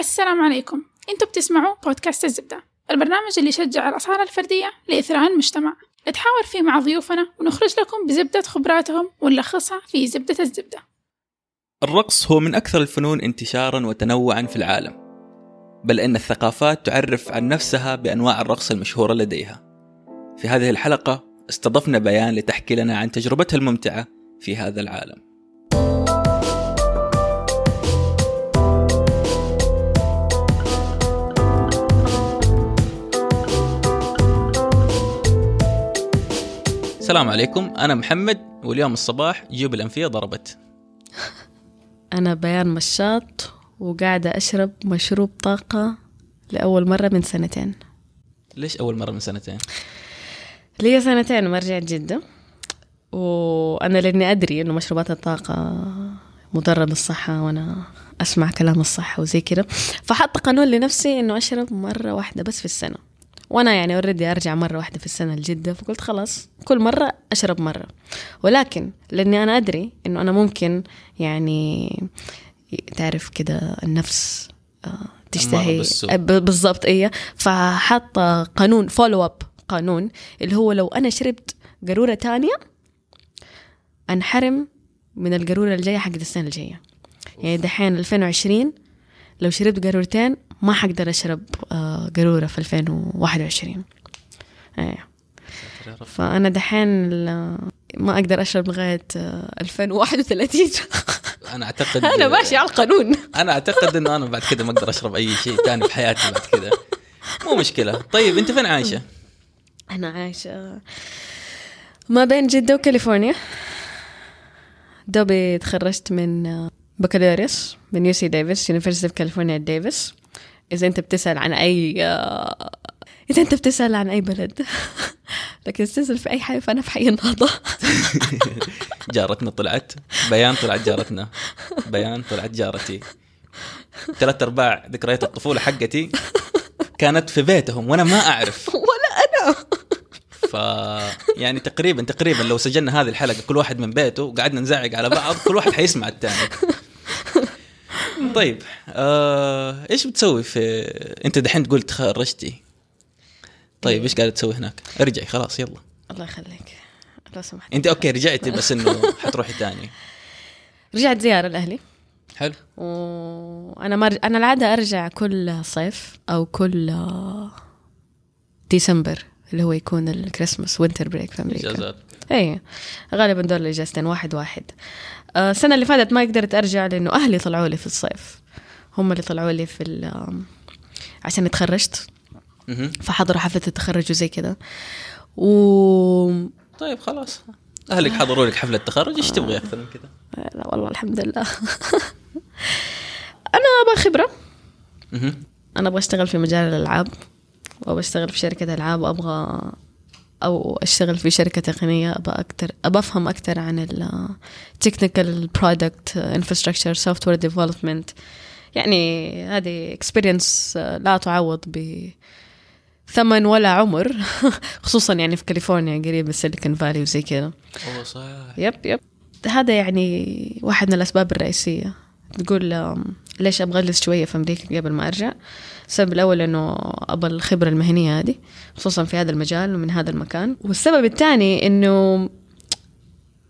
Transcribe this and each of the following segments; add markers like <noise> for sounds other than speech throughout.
السلام عليكم. أنتوا بتسمعوا بودكاست الزبدة البرنامج اللي يشجع الأصالة الفردية لإثراء المجتمع. نتحاور فيه مع ضيوفنا ونخرج لكم بزبدة خبراتهم ونلخصها في زبدة الزبدة. الرقص هو من أكثر الفنون انتشارا وتنوعا في العالم بل إن الثقافات تعرف عن نفسها بأنواع الرقص المشهورة لديها. في هذه الحلقة استضفنا بيان لتحكي لنا عن تجربتها الممتعة في هذا العالم. السلام عليكم. أنا محمد واليوم الصباح جيوب الأنفية ضربت. <laughs> أنا بيان مشاط وقاعدة أشرب مشروب طاقة لأول مرة من سنتين. ليش أول مرة من سنتين؟ لي سنتين ما رجعت جدة وأنا لأني أدري إنه مشروبات الطاقة مضرة بالصحة وأنا أسمع كلام الصحة وزي كده. فحط قانون لنفسي إنه أشرب مرة واحدة بس في السنة. وأنا يعني already أرجع مرة واحدة في السنة لجدة فقلت خلاص كل مرة أشرب مرة. ولكن لأني أنا أدري إنه أنا ممكن يعني تعرف كده النفس آه، تشتهي. بالضبط إيه. فحط قانون follow up قانون اللي هو لو أنا شربت قارورة تانية أنحرم من القارورة الجاية حق السنة الجاية. يعني دحين 2020 لو شربت قارورتين ما حقدر أشرب آه، قارورة في 2021 إيه. فأنا دحين ما أقدر أشرب لغاية آه، 2031 أنا أعتقد <laughs> أنا ماشي على القانون. أنا أعتقد إنه أنا بعد كده ما أقدر أشرب أي شيء ثاني في حياتي بعد كده. مو مشكلة. طيب أنت فين عايشة؟ أنا عايشة ما بين جدة وكاليفورنيا. دوبي تخرجت من آه، بكالوريوس من UC Davis University of California Davis إذا أنت بتسأل عن أي آه، إذا أنت بتسأل عن أي بلد لكن تسأل في أي حي فأنا في حي النهضة. <laughs> جارتنا طلعت. بيان طلعت جارتنا. بيان طلعت جارتي. ثلاث أرباع ذكريات الطفولة حقتي كانت في بيتهم وأنا ما أعرف. <laughs> ولا أنا. ف يعني تقريبا تقريبا لو سجلنا هذه الحلقة كل واحد من بيته وقعدنا نزعق على بعض كل واحد حيسمع الثاني طيب آه، إيش بتسوي في أنت دحين تقول تخرجتي؟ طيب إيش قاعدة تسوي هناك؟ ارجعي خلاص يلا. الله يخليك. لو سمحت. أنت أوكي رجعتي بس إنه حتروحي تاني. رجعت زيارة لأهلي. حلو. وأنا مر... أنا العادة أرجع كل صيف أو كل آه، ديسمبر اللي هو يكون ال Christmas winter break في أمريكا. إجازات. اي غالبا دول الاجازتين واحد واحد. السنة اللي فاتت ما قدرت أرجع لأنه أهلي طلعوا لي في الصيف. هم اللي طلعوا لي في عشان اتخرجت. فحضروا حفلة التخرج وزي كده و طيب خلاص. أهلك حضروا لك حفلة تخرج إيش تبغي أكثر من كذا؟ لا والله الحمد لله. <laughs> أنا أبغى خبرة. أنا أبغى أشتغل في مجال الألعاب. وأبغى أشتغل في شركة ألعاب. أبغى أو أشتغل في شركة تقنية أبغى أكتر أبغى أفهم أكتر عن ال technical product infrastructure software development يعني هذه experience لا تعوض ب ثمن ولا عمر <laughs> خصوصا يعني في كاليفورنيا قريب من Silicon Valley وزي كذا. صح yep yep. هذا يعني واحد من الأسباب الرئيسية. تقول ليش أبغى أجلس شوية في أمريكا قبل ما أرجع؟ السبب الأول إنه أبغى الخبرة المهنية هذه خصوصا في هذا المجال ومن هذا المكان. والسبب الثاني إنه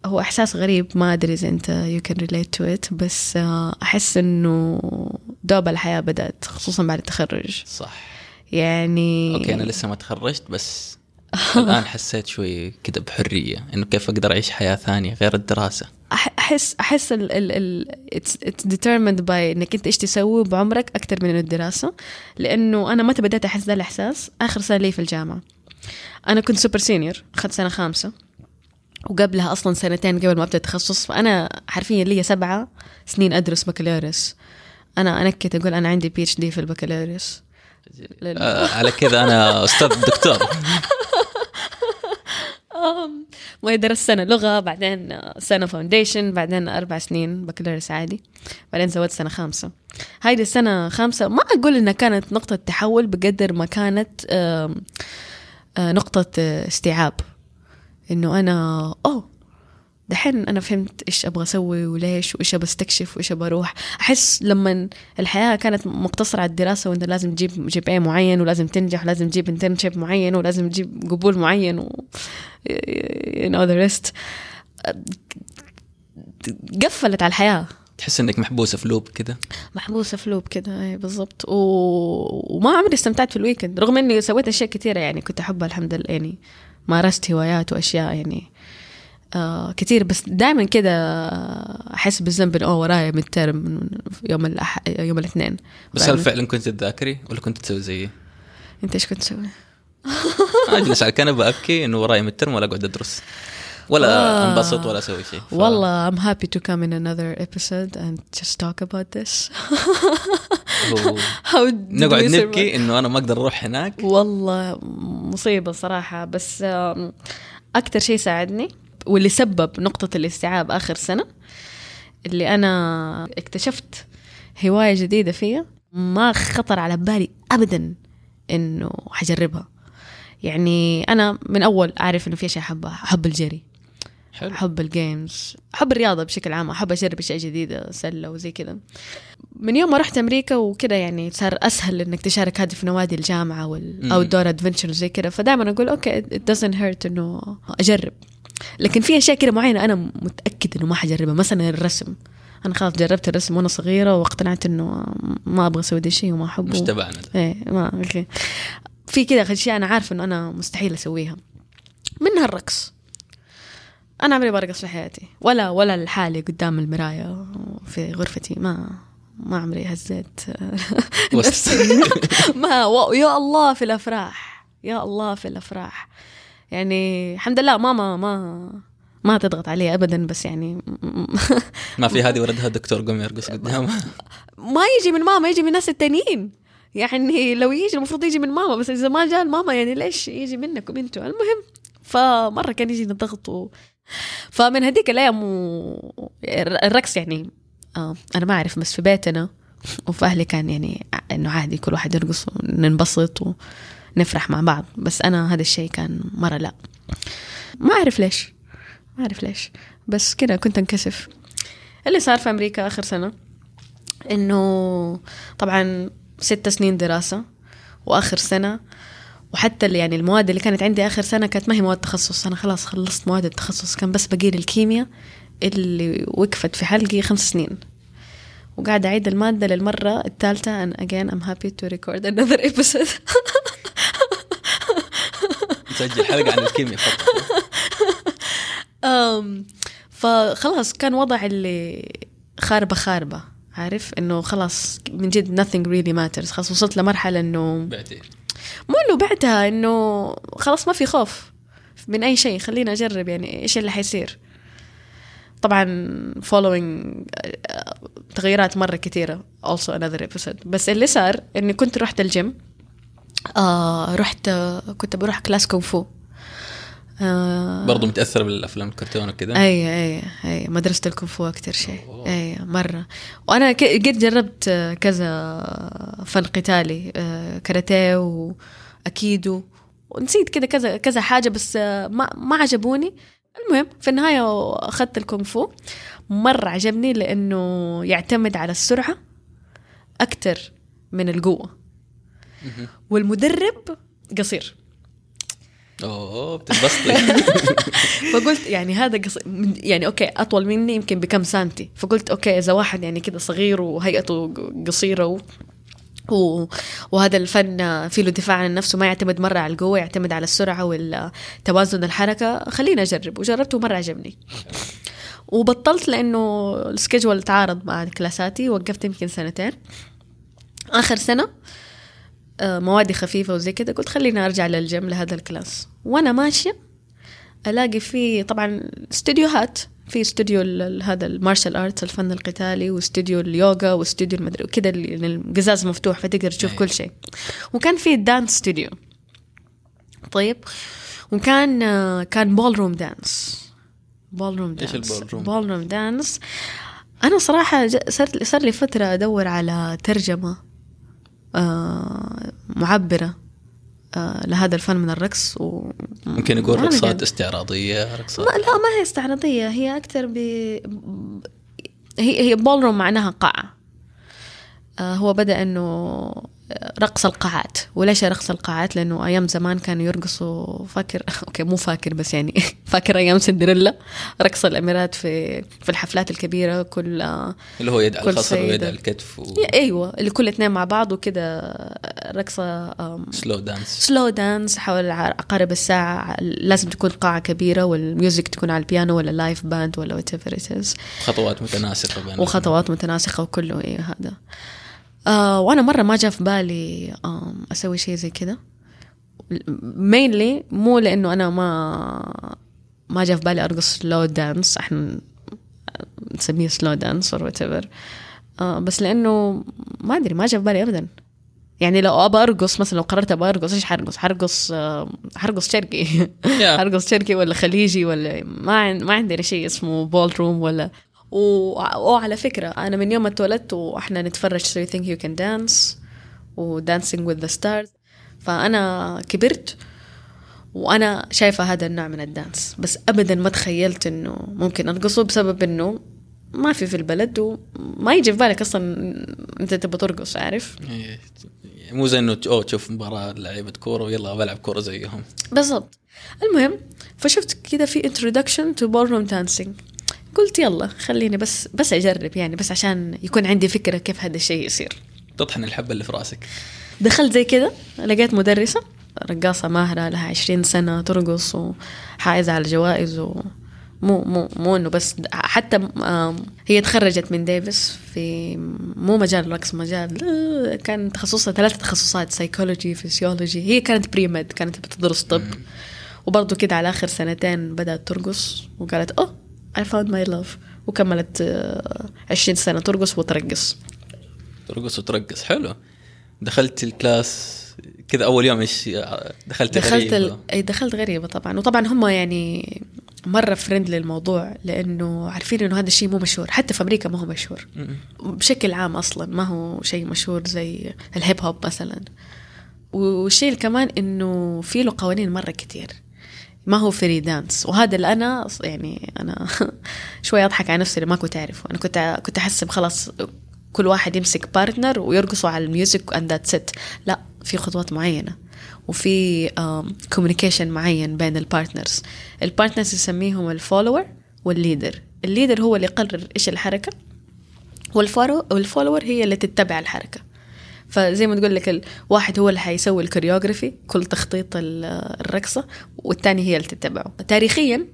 هو إحساس غريب ما أدري إذا أنت you can relate to it بس آه، أحس إنه دوب الحياة بدأت خصوصا بعد التخرج. صح. يعني أوكي أنا لسه ما تخرجت بس الآن <laughs> حسيت شوي كذا بحرية إنه كيف أقدر أعيش حياة ثانية غير الدراسة. أحس أحس ال ال ال it's determined by إنك أنت إيش تسوي بعمرك أكثر من الدراسة. لأنه أنا متى بديت أحس ذا الإحساس؟ آخر سنة لي في الجامعة. أنا كنت super senior أخذت سنة خامسة. وقبلها أصلا سنتين قبل ما أبدأ التخصص فأنا حرفيا لي سبعة سنين أدرس بكالوريوس. أنا أنكت أقول أنا عندي PhD في البكالوريوس. آه على كذا أنا أستاذ دكتور. <laughs> ما درست سنة لغة بعدين آه، سنة foundation بعدين أربع سنين بكالوريوس عادي بعدين زودت سنة خامسة. هايدي السنة خامسة ما أقول إنها كانت نقطة تحول بقدر ما كانت آه، نقطة آه، استيعاب. إنه أنا أوه دحين أنا فهمت إيش أبغى أسوي وليش وإيش أبغى أستكشف وإيش أبغى أروح. أحس لما الحياة كانت مقتصرة على الدراسة وانت لازم تجيب GPA معين ولازم تنجح ولازم تجيب internship معين ولازم تجيب قبول معين و you know the rest. قفلت على الحياة. تحس إنك محبوسة في لوب كده؟ محبوسة في لوب كده اي بالضبط. و... وما عمري استمتعت في ال weekend رغم إني سويت أشياء كثيره يعني كنت أحبها الحمد لله يعني. مارست هوايات وأشياء يعني. آه كثير بس دائما كده أحس بالذنب إنه ورايا من term يوم الأح... يوم الاثنين بس هل فعلا كنت تذاكري ولا كنت تسوي زيي؟ أنت إيش كنت تسوي؟ <laughs> اجلس على الكنبه ابكي إنه وراي من ولا اقعد أدرس ولا آه. أنبسط ولا أسوي شيء ف... والله I'm happy to come in another episode and just talk about this <laughs> How نقعد? نبكي إنه أنا ما أقدر أروح هناك والله مصيبة صراحة بس أكتر شيء ساعدني واللي سبب نقطة الاستيعاب آخر سنة اللي أنا اكتشفت هواية جديدة فيها ما خطر على بالي أبدا إنه حجربها. يعني أنا من أول أعرف إنه في أشياء أحبها أحب الجري حلو. أحب ال games أحب الرياضة بشكل عام أحب أجرب أشياء جديدة سلة وزي كذا. من يوم ما رحت أمريكا وكذا يعني صار أسهل إنك تشارك هذه في نوادي الجامعة وال outdoor adventure زي كذا. فدائما أقول okay it doesn't hurt إنه أجرب. لكن في أشياء كذا معينة أنا متأكد إنه ما حجربها. مثلا الرسم. أنا خلاص جربت الرسم وأنا صغيرة واقتنعت إنه ما أبغى أسوي ده الشيء وما أحبه. مش تبعنا. إيه ما أوكي. في كذا أشياء أنا عارفة إنه أنا مستحيل أسويها. منها الرقص. أنا عمري برقص في حياتي. ولا ولا لحالي قدام المراية في غرفتي. ما ما عمري هزيت. وسط. <laughs> ما يا الله في الأفراح. يا الله في الأفراح. يعني الحمد لله ماما ما ما تضغط علي ابدا بس يعني <laughs> ما في هذه ولدها دكتور قوم يرقص قدامها ما يجي من ماما يجي من الناس التانيين. يعني لو يجي المفروض يجي من ماما بس إذا ما جاء الماما يعني ليش يجي منكم أنتوا المهم فمرة كان يجي الضغط و... فمن هذيك الأيام و... الرقص يعني آه أنا ما أعرف بس في بيتنا وفي أهلي كان يعني إنه عادي كل واحد يرقص وننبسط ونفرح مع بعض. بس أنا هذا الشيء كان مرة لا. ما أعرف ليش. ما أعرف ليش. بس كده كنت أنكسف. اللي صار في أمريكا آخر سنة إنه طبعا ست سنين دراسة وآخر سنة وحتى يعني المواد اللي كانت عندي آخر سنة كانت ما هي مواد تخصص. أنا خلاص خلصت مواد التخصص. كان بس بقي لي الكيمياء اللي وقفت في حلقي خمس سنين. وقاعدة أعيد المادة للمرة الثالثة and again I'm happy to record another episode. <laughs> نسجل حلقة عن الكيمياء <laughs> فخلاص كان وضع اللي خاربة خاربة عارف؟ إنه خلاص من جد nothing really matters. خلاص وصلت لمرحلة إنه بعدين؟ مو إنه بعدها إنه خلاص ما في خوف من أي شيء. خلينا أجرب يعني إيش اللي حيصير. طبعا following آه، تغيرات مرة كثيرة also another episode. بس اللي صار إني كنت رحت الجيم. آه رحت كنت بروح class كونغ فو. آه برضو متاثره بالأفلام الكرتون وكذا أي أي أي مدرسة الكونغ فو أكثر شيء. أي مرة. وأنا قد جربت كذا فن قتالي آه، كاراتيه وأكيدو. ونسيت كذا كذا كذا حاجة بس آه، ما ما عجبوني. المهم في النهاية أخذت الكونغ فو. مرة عجبني لأنه يعتمد على السرعة أكثر من القوة. والمدرب قصير. أوه بتتبسطي <laughs> فقلت يعني هذا قص... من- يعني okay أطول مني يمكن بكم سنتي. فقلت okay إذا واحد يعني كذا صغير وهيئته قصيرة و... و... وهذا الفن فيه له دفاع عن نفسه ما يعتمد مرة على القوة يعتمد على السرعة والتوازن الحركة خليني أجرب وجربته مرة عجبني. وبطلت لأنه ال schedule تعارض مع كلاساتي وقفت يمكن سنتين. آخر سنة آه، موادي خفيفة وزي كده قلت خليني أرجع للجيم لهذا ال class. وأنا ماشية ألاقي في طبعا استديوهات في استوديو هذا ال martial arts الفن القتالي واستوديو اليوغا واستوديو المدري وكذا اللي- القزاز مفتوح فتقدر تشوف. كل شيء. وكان في dance studio طيب وكان آه، كان ballroom dance ballroom dance ال ballroom؟ ballroom dance أنا صراحة صار لي فترة أدور على ترجمة. آه، معبرة آه لهذا الفن من الرقص و ممكن نقول ما رقصات نقدر. استعراضية رقصات ما لا ما هي استعراضية هي أكثر ب هي هي ballroom معناها قاعة آه هو بدأ إنه رقص القاعات. وليش رقص القاعات؟ لأنه أيام زمان كانوا يرقصوا فاكر <laughs> okay مو فاكر بس يعني <laughs> فاكر أيام سندريلا. رقص الأميرات في في الحفلات الكبيرة كل اللي هو يد على الخصر ويد. على الكتف و... أيوه اللي كل اثنين مع بعض وكده رقصة slow dance slow dance حول عقارب الساعة. لازم تكون قاعة كبيرة وال music تكون على البيانو ولا live band ولا whatever خطوات متناسقة بين وخطوات متناسقة وكله إيه هذا. آه وأنا مرة ما جاء في بالي آم أسوي شيء زي كده mainly مو لأنه أنا ما ما جاء في بالي أرقص slow dance إحنا نسميه slow dance or whatever بس لأنه ما أدري ما جاء في بالي أبدا يعني لو أبى أرقص مثلا لو قررت أبى أرقص إيش حرقص؟ حرقص آه، حرقص شرقي. <laughs> حرقص شرقي ولا خليجي ولا ما ما عندنا شيء اسمه ballroom ولا. وعلى فكرة أنا من يوم ما اتولدت وإحنا نتفرج So You Think You Can Dance و Dancing with the Stars. فأنا كبرت وأنا شايفة هذا النوع من الدانس. بس أبدا ما تخيلت إنه ممكن أرقصه بسبب إنه ما في في البلد وما يجي في بالك أصلا أنت تبغى ترقص عارف؟ إيه. مو زي إنه أوه تشوف مباراة لعيبة كورة ويلا بلعب كورة زيهم. بالضبط. المهم فشفت كده في introduction to ballroom dancing. قلت يلا خليني بس بس أجرب يعني بس عشان يكون عندي فكرة كيف هذا الشيء يصير. تطحن الحبة اللي في رأسك. دخلت زي كده لقيت مدرسة رقاصة ماهرة لها عشرين سنة ترقص وحائزه على جوائز و مو مو مو إنه بس حتى هي تخرجت من ديفيس في مو مجال الرقص مجال كان تخصصها ثلاث تخصصات psychology physiology هي كانت pre-med كانت بتدرس طب. وبرضه كده على آخر سنتين بدأت ترقص وقالت oh I found my love. وكملت آه، 20 سنة. ترقص وترقص. ترقص وترقص. حلو. دخلت ال class كذا أول يوم إيش؟ دخلت دخلت غريبة. ال... دخلت غريبة طبعا. وطبعا هم يعني مرة friendly للموضوع لأنه عارفين إنه هذا الشيء مو مشهور. حتى في أمريكا ما هو مشهور. بشكل عام أصلا ما هو شيء مشهور زي ال hip hop مثلا. والشيء كمان إنه في له قوانين مرة كتير. ما هو free dance وهذا اللي أنا يعني أنا <laughs> شوي أضحك على نفسي اللي ما كنت أعرفه. أنا كنت كنت أحسب خلاص كل واحد يمسك partner ويرقصوا على ال music and that's it لا في خطوات معينة. وفي communication معين بين ال partners ال partners يسميهم ال follower وال leader ال leader هو اللي يقرر إيش الحركة وال follow وال follower هي اللي تتبع الحركة. فزي ما تقول لك الواحد هو اللي حيسوي ال choreography كل تخطيط ال- الرقصة والتاني هي اللي تتبعه. تاريخيا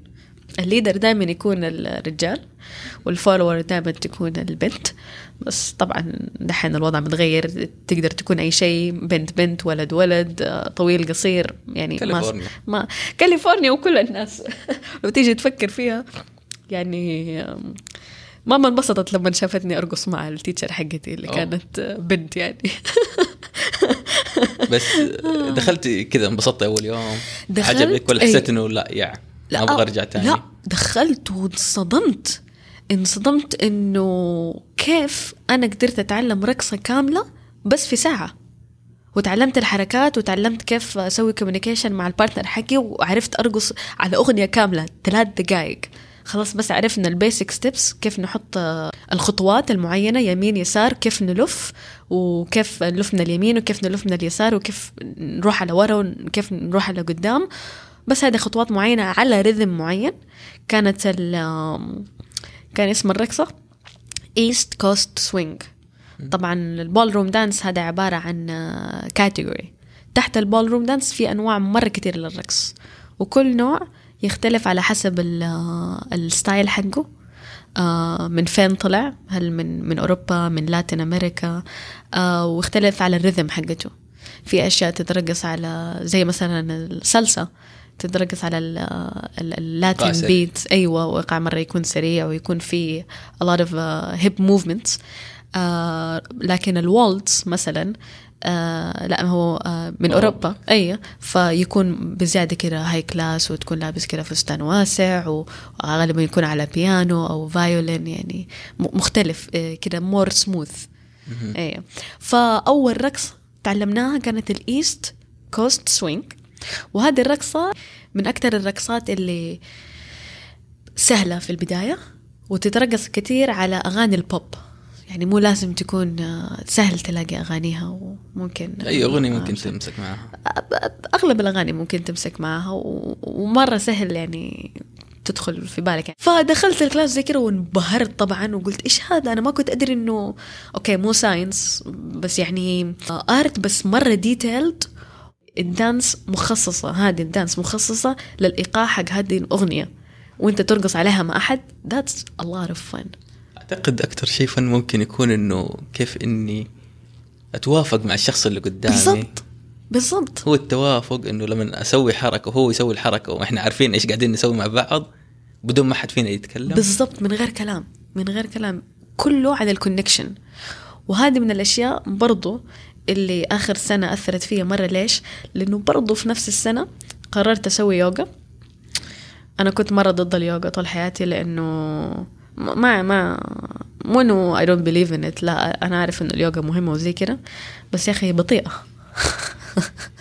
ال leader دائما يكون الرجال وال follower دائما تكون البنت. بس طبعا دحين الوضع متغير تقدر تكون أي شيء بنت بنت ولد ولد طويل قصير يعني كاليفورنيا. ما, ما كاليفورنيا وكل الناس. <laughs> لو تيجي تفكر فيها يعني ماما انبسطت لما شافتني أرقص مع ال teacher حقتي اللي أوه. كانت آه، بنت يعني. بس <laughs> دخلت كذا انبسطت أول يوم. دخلت- عجبك ولا أي. حسيت إنه لا يا لا أبغى أرجع تاني؟ لا دخلت وانصدمت. انصدمت إنه كيف أنا قدرت أتعلم رقصة كاملة بس في ساعة. وتعلمت الحركات وتعلمت كيف أسوي communication مع ال partner حقي وعرفت أرقص على أغنية كاملة ثلاث دقائق خلاص بس عرفنا ال basic steps كيف نحط آه، الخطوات المعينة يمين يسار كيف نلف وكيف نلف من اليمين وكيف نلف من اليسار وكيف نروح على ورا وكيف نروح على قدام. بس هذه خطوات معينة على rhythm معين. كانت كان اسم الرقصة East Coast Swing طبعا ال ballroom dance هذا عبارة عن category تحت ال ballroom dance في أنواع مرة كتير للرقص. وكل نوع يختلف على حسب ال- ال style حقه. آه، من فين طلع؟ هل من من أوروبا من Latin America؟ آه، واختلف على ال rhythm حقته. في أشياء تترقص على زي مثلا السالسا تترقص على ال Latin beat. أيوه وايقاع مرة يكون سريع ويكون في a lot of uh, hip movements. لكن ال waltz مثلا آه لا هو آه من أوروبا. أوروبا. أي فيكون بزيادة كده high class وتكون لابس كده فستان واسع وغالبا يكون على بيانو أو violin يعني مختلف آه كده more smooth أي. فأول رقص تعلمناها كانت ال East Coast Swing وهذه الرقصة من أكثر الرقصات اللي سهلة في البداية وتترقص كثير على أغاني البوب يعني مو لازم تكون آه، سهل تلاقي أغانيها وممكن أي أغنية آه، ممكن تمسك معها. أغلب الأغاني ممكن تمسك معها و- ومرة سهل يعني تدخل في بالك. يعني. فدخلت ال class زي كده وانبهرت طبعا وقلت إيش هذا؟ أنا ما كنت أدري إنه okay مو science بس يعني art بس مرة detailed ال dance مخصصة. هذه ال dance مخصصة للإيقاع حق هذه الأغنية. وأنت ترقص عليها مع أحد that's a lot of fun. أعتقد أكثر شيء فن ممكن يكون إنه كيف إني أتوافق مع الشخص اللي قدامي. بالضبط. بالضبط. هو التوافق إنه لما أسوي حركة وهو يسوي الحركة وإحنا عارفين إيش قاعدين نسوي مع بعض بدون ما حد فينا يتكلم. بالضبط. من غير كلام. من غير كلام. كله على الكونكشن وهذه من الأشياء برضو اللي آخر سنة أثرت فيا مرة. ليش؟ لأنه برضو في نفس السنة قررت أسوي يوغا. أنا كنت مرة ضد اليوغا طول حياتي لأنه ما ما مو انه I don't believe in it. لا أنا عارف إنه اليوغا مهمة وزي كده. بس يا أخي بطيئة.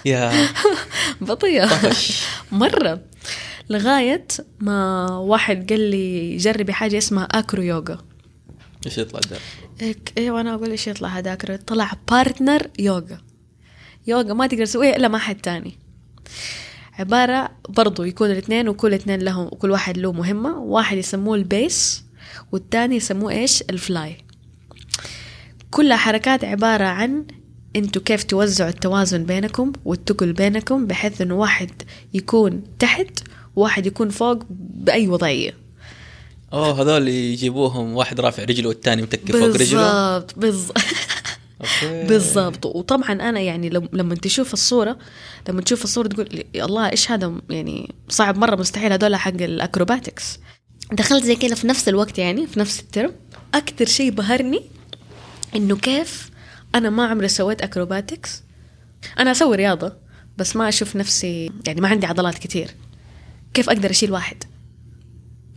يا. <laughs> بطيئة. طفش. <laughs> مرة. لغاية ما واحد قال لي جربي حاجة اسمها أكرو يوغا. إيش يطلع ده؟ أيوه أنا أقول إيش يطلع هذا أكرو؟ طلع بارتنر يوغا. يوغا ما تقدر تسويها إلا مع حد تاني. عبارة برضو يكون الاثنين وكل اثنين لهم وكل واحد له مهمة. واحد يسموه ال base. والتاني يسموه إيش؟ ال fly. كلها حركات عبارة عن أنتوا كيف توزعوا التوازن بينكم والتقل بينكم بحيث إنه واحد يكون تحت وواحد يكون فوق بأي وضعية. أوه هذول يجيبوهم واحد رافع رجله والثاني متكي فوق رجله؟ بالضبط بالضبط. <laughs> بالضبط. وطبعا أنا يعني لم- لما تشوف الصورة لما تشوف الصورة تقول يا الله إيش هذا؟ يعني صعب مرة مستحيل هذول حق ال acrobatics. دخلت زي كده في نفس الوقت يعني في نفس ال term. أكثر شيء بهرني إنه كيف أنا ما عمري سويت acrobatics أنا أسوي رياضة بس ما أشوف نفسي يعني ما عندي عضلات كتير. كيف أقدر أشيل واحد؟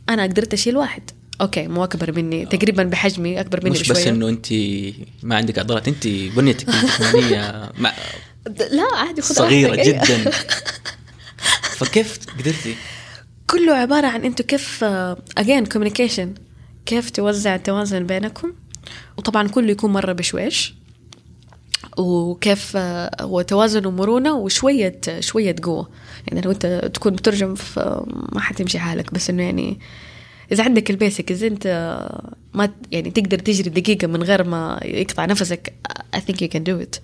أنا قدرت أشيل واحد. okay مو أكبر مني تقريبا بحجمي أكبر مني مش بشوية. بس إنه انت ما عندك عضلات انت بنيتك <laughs> الجسمانيه مع لا عادي خذ صغيرة. جدا. <laughs> فكيف قدرتي؟ كله عبارة عن أنتوا كيف again communication كيف توزع التوازن بينكم؟ وطبعا كله يكون مرة بشويش. وكيف آه، هو توازن ومرونة وشوية شوية قوة. يعني لو انت تكون بترجم في ما حتمشي حالك بس انه يعني إذا عندك ال basic إذا انت ما يعني تقدر تجري دقيقة من غير ما يقطع نفسك I think you can do it.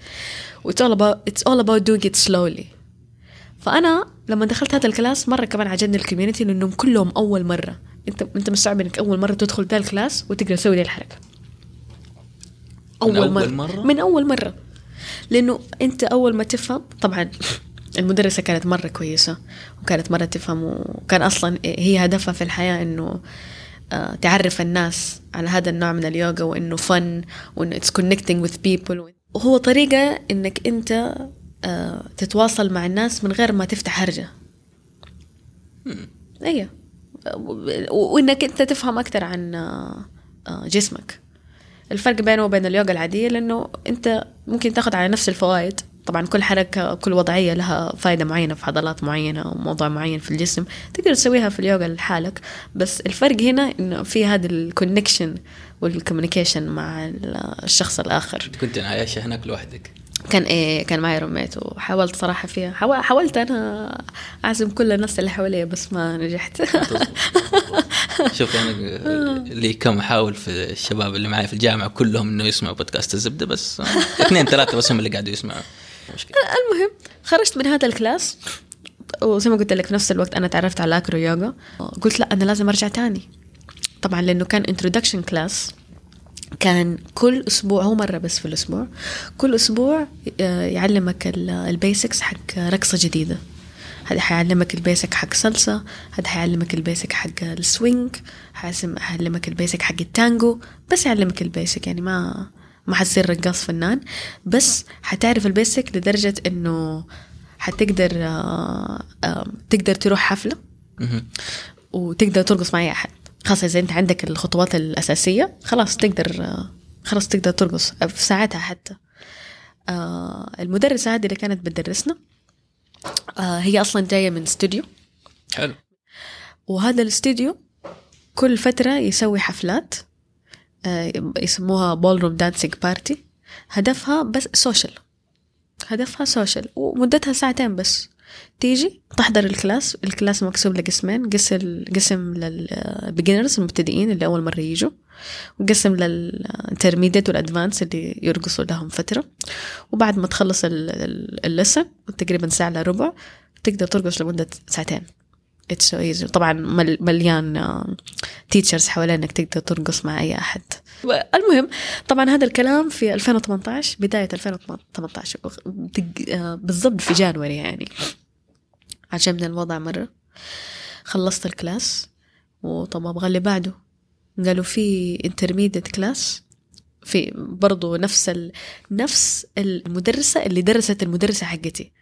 It's all about it's all about doing it slowly. فأنا لما دخلت هذا ال class مرة كمان عجبني ال community لانهم كلهم أول مرة. انت أنت مستوعب إنك أول مرة تدخل ذا ال class وتقدر تسوي ذي الحركة. من أول مرة؟ من أول مرة. لأنه أنت أول ما تفهم طبعا <laughs> المدرسة كانت مرة كويسة وكانت مرة تفهم وكان أصلا هي هدفها في الحياة إنه آه، تعرف الناس على هذا النوع من اليوغا وإنه فن وإنه اتس connecting with people. وهو طريقة إنك أنت تتواصل مع الناس من غير ما تفتح هرجة. أيوه وإنك أنت تفهم أكثر عن آه، آه، جسمك. الفرق بينه وبين اليوغا العادية لأنه أنت ممكن تاخذ على نفس الفوائد. طبعا كل حركة كل وضعية لها فائده معينة في عضلات معينة أو موضوع معين في الجسم. تقدر تسويها في اليوغا لحالك. بس الفرق هنا إنه في هذا ال connection وال communication مع ال- الشخص الآخر. أنت كنت عايشه هناك لوحدك. كان إيه كان معي roommate وحاولت صراحة فيها. حاول- حاولت أنا أعزم كل الناس اللي حواليا بس ما نجحت. <laughs> شوف أنا لي كم احاول في الشباب اللي معي في الجامعة كلهم إنه يسمعوا بودكاست الزبدة بس اثنين ثلاثة بس هم اللي قاعدوا يسمعوا. مشكلة. <laughs> المهم خرجت من هذا ال class وزي ما قلت لك في نفس الوقت أنا تعرفت على acro yoga قلت لا أنا لازم أرجع تاني. طبعا لأنه كان introduction class كان كل أسبوع هو مرة بس في الأسبوع كل أسبوع آه، يعلمك ال basics حق رقصة جديدة. هذا حيعلمك ال basic حق سالسا هذا حيعلمك ال basic حق ال swing حيعلمك ال basic حق التانجو بس يعلمك ال basic يعني ما ما حتصير رقاص فنان. بس حتعرف ال basic لدرجة إنه حتقدر آه، تقدر تروح حفلة. وتقدر ترقص مع اي أحد. خاصة إذا أنت عندك الخطوات الأساسية خلاص تقدر آه، خلاص تقدر ترقص. في ساعتها حتى. آه، المدرسة هذه اللي كانت بتدرسنا آه هي أصلا جاية من استوديو. حلو. وهذا الاستوديو كل فترة يسوي حفلات آه، يسموها ballroom dancing party هدفها بس social هدفها social ومدتها ساعتين بس. تيجي تحضر ال class ال class مقسوم لقسمين قسم قسم لل beginners المبتدئين اللي أول مرة يجوا وقسم لل intermediate وال advanced اللي يرقصوا لهم فترة. وبعد ما تخلص ال lesson تقريبا ساعة الا ربع تقدر ترقص لمدة ساعتين. it's so easy طبعا مل- مليان teachers حوالينك تقدر ترقص مع أي أحد. المهم طبعا هذا الكلام في 2018 بداية 2018 دق- آه، بالضبط في January يعني. عجبني الوضع مرة. خلصت ال class وطب أبغى اللي بعده. قالوا في intermediate class في برضو نفس ال... نفس المدرسة اللي درست المدرسة حقتي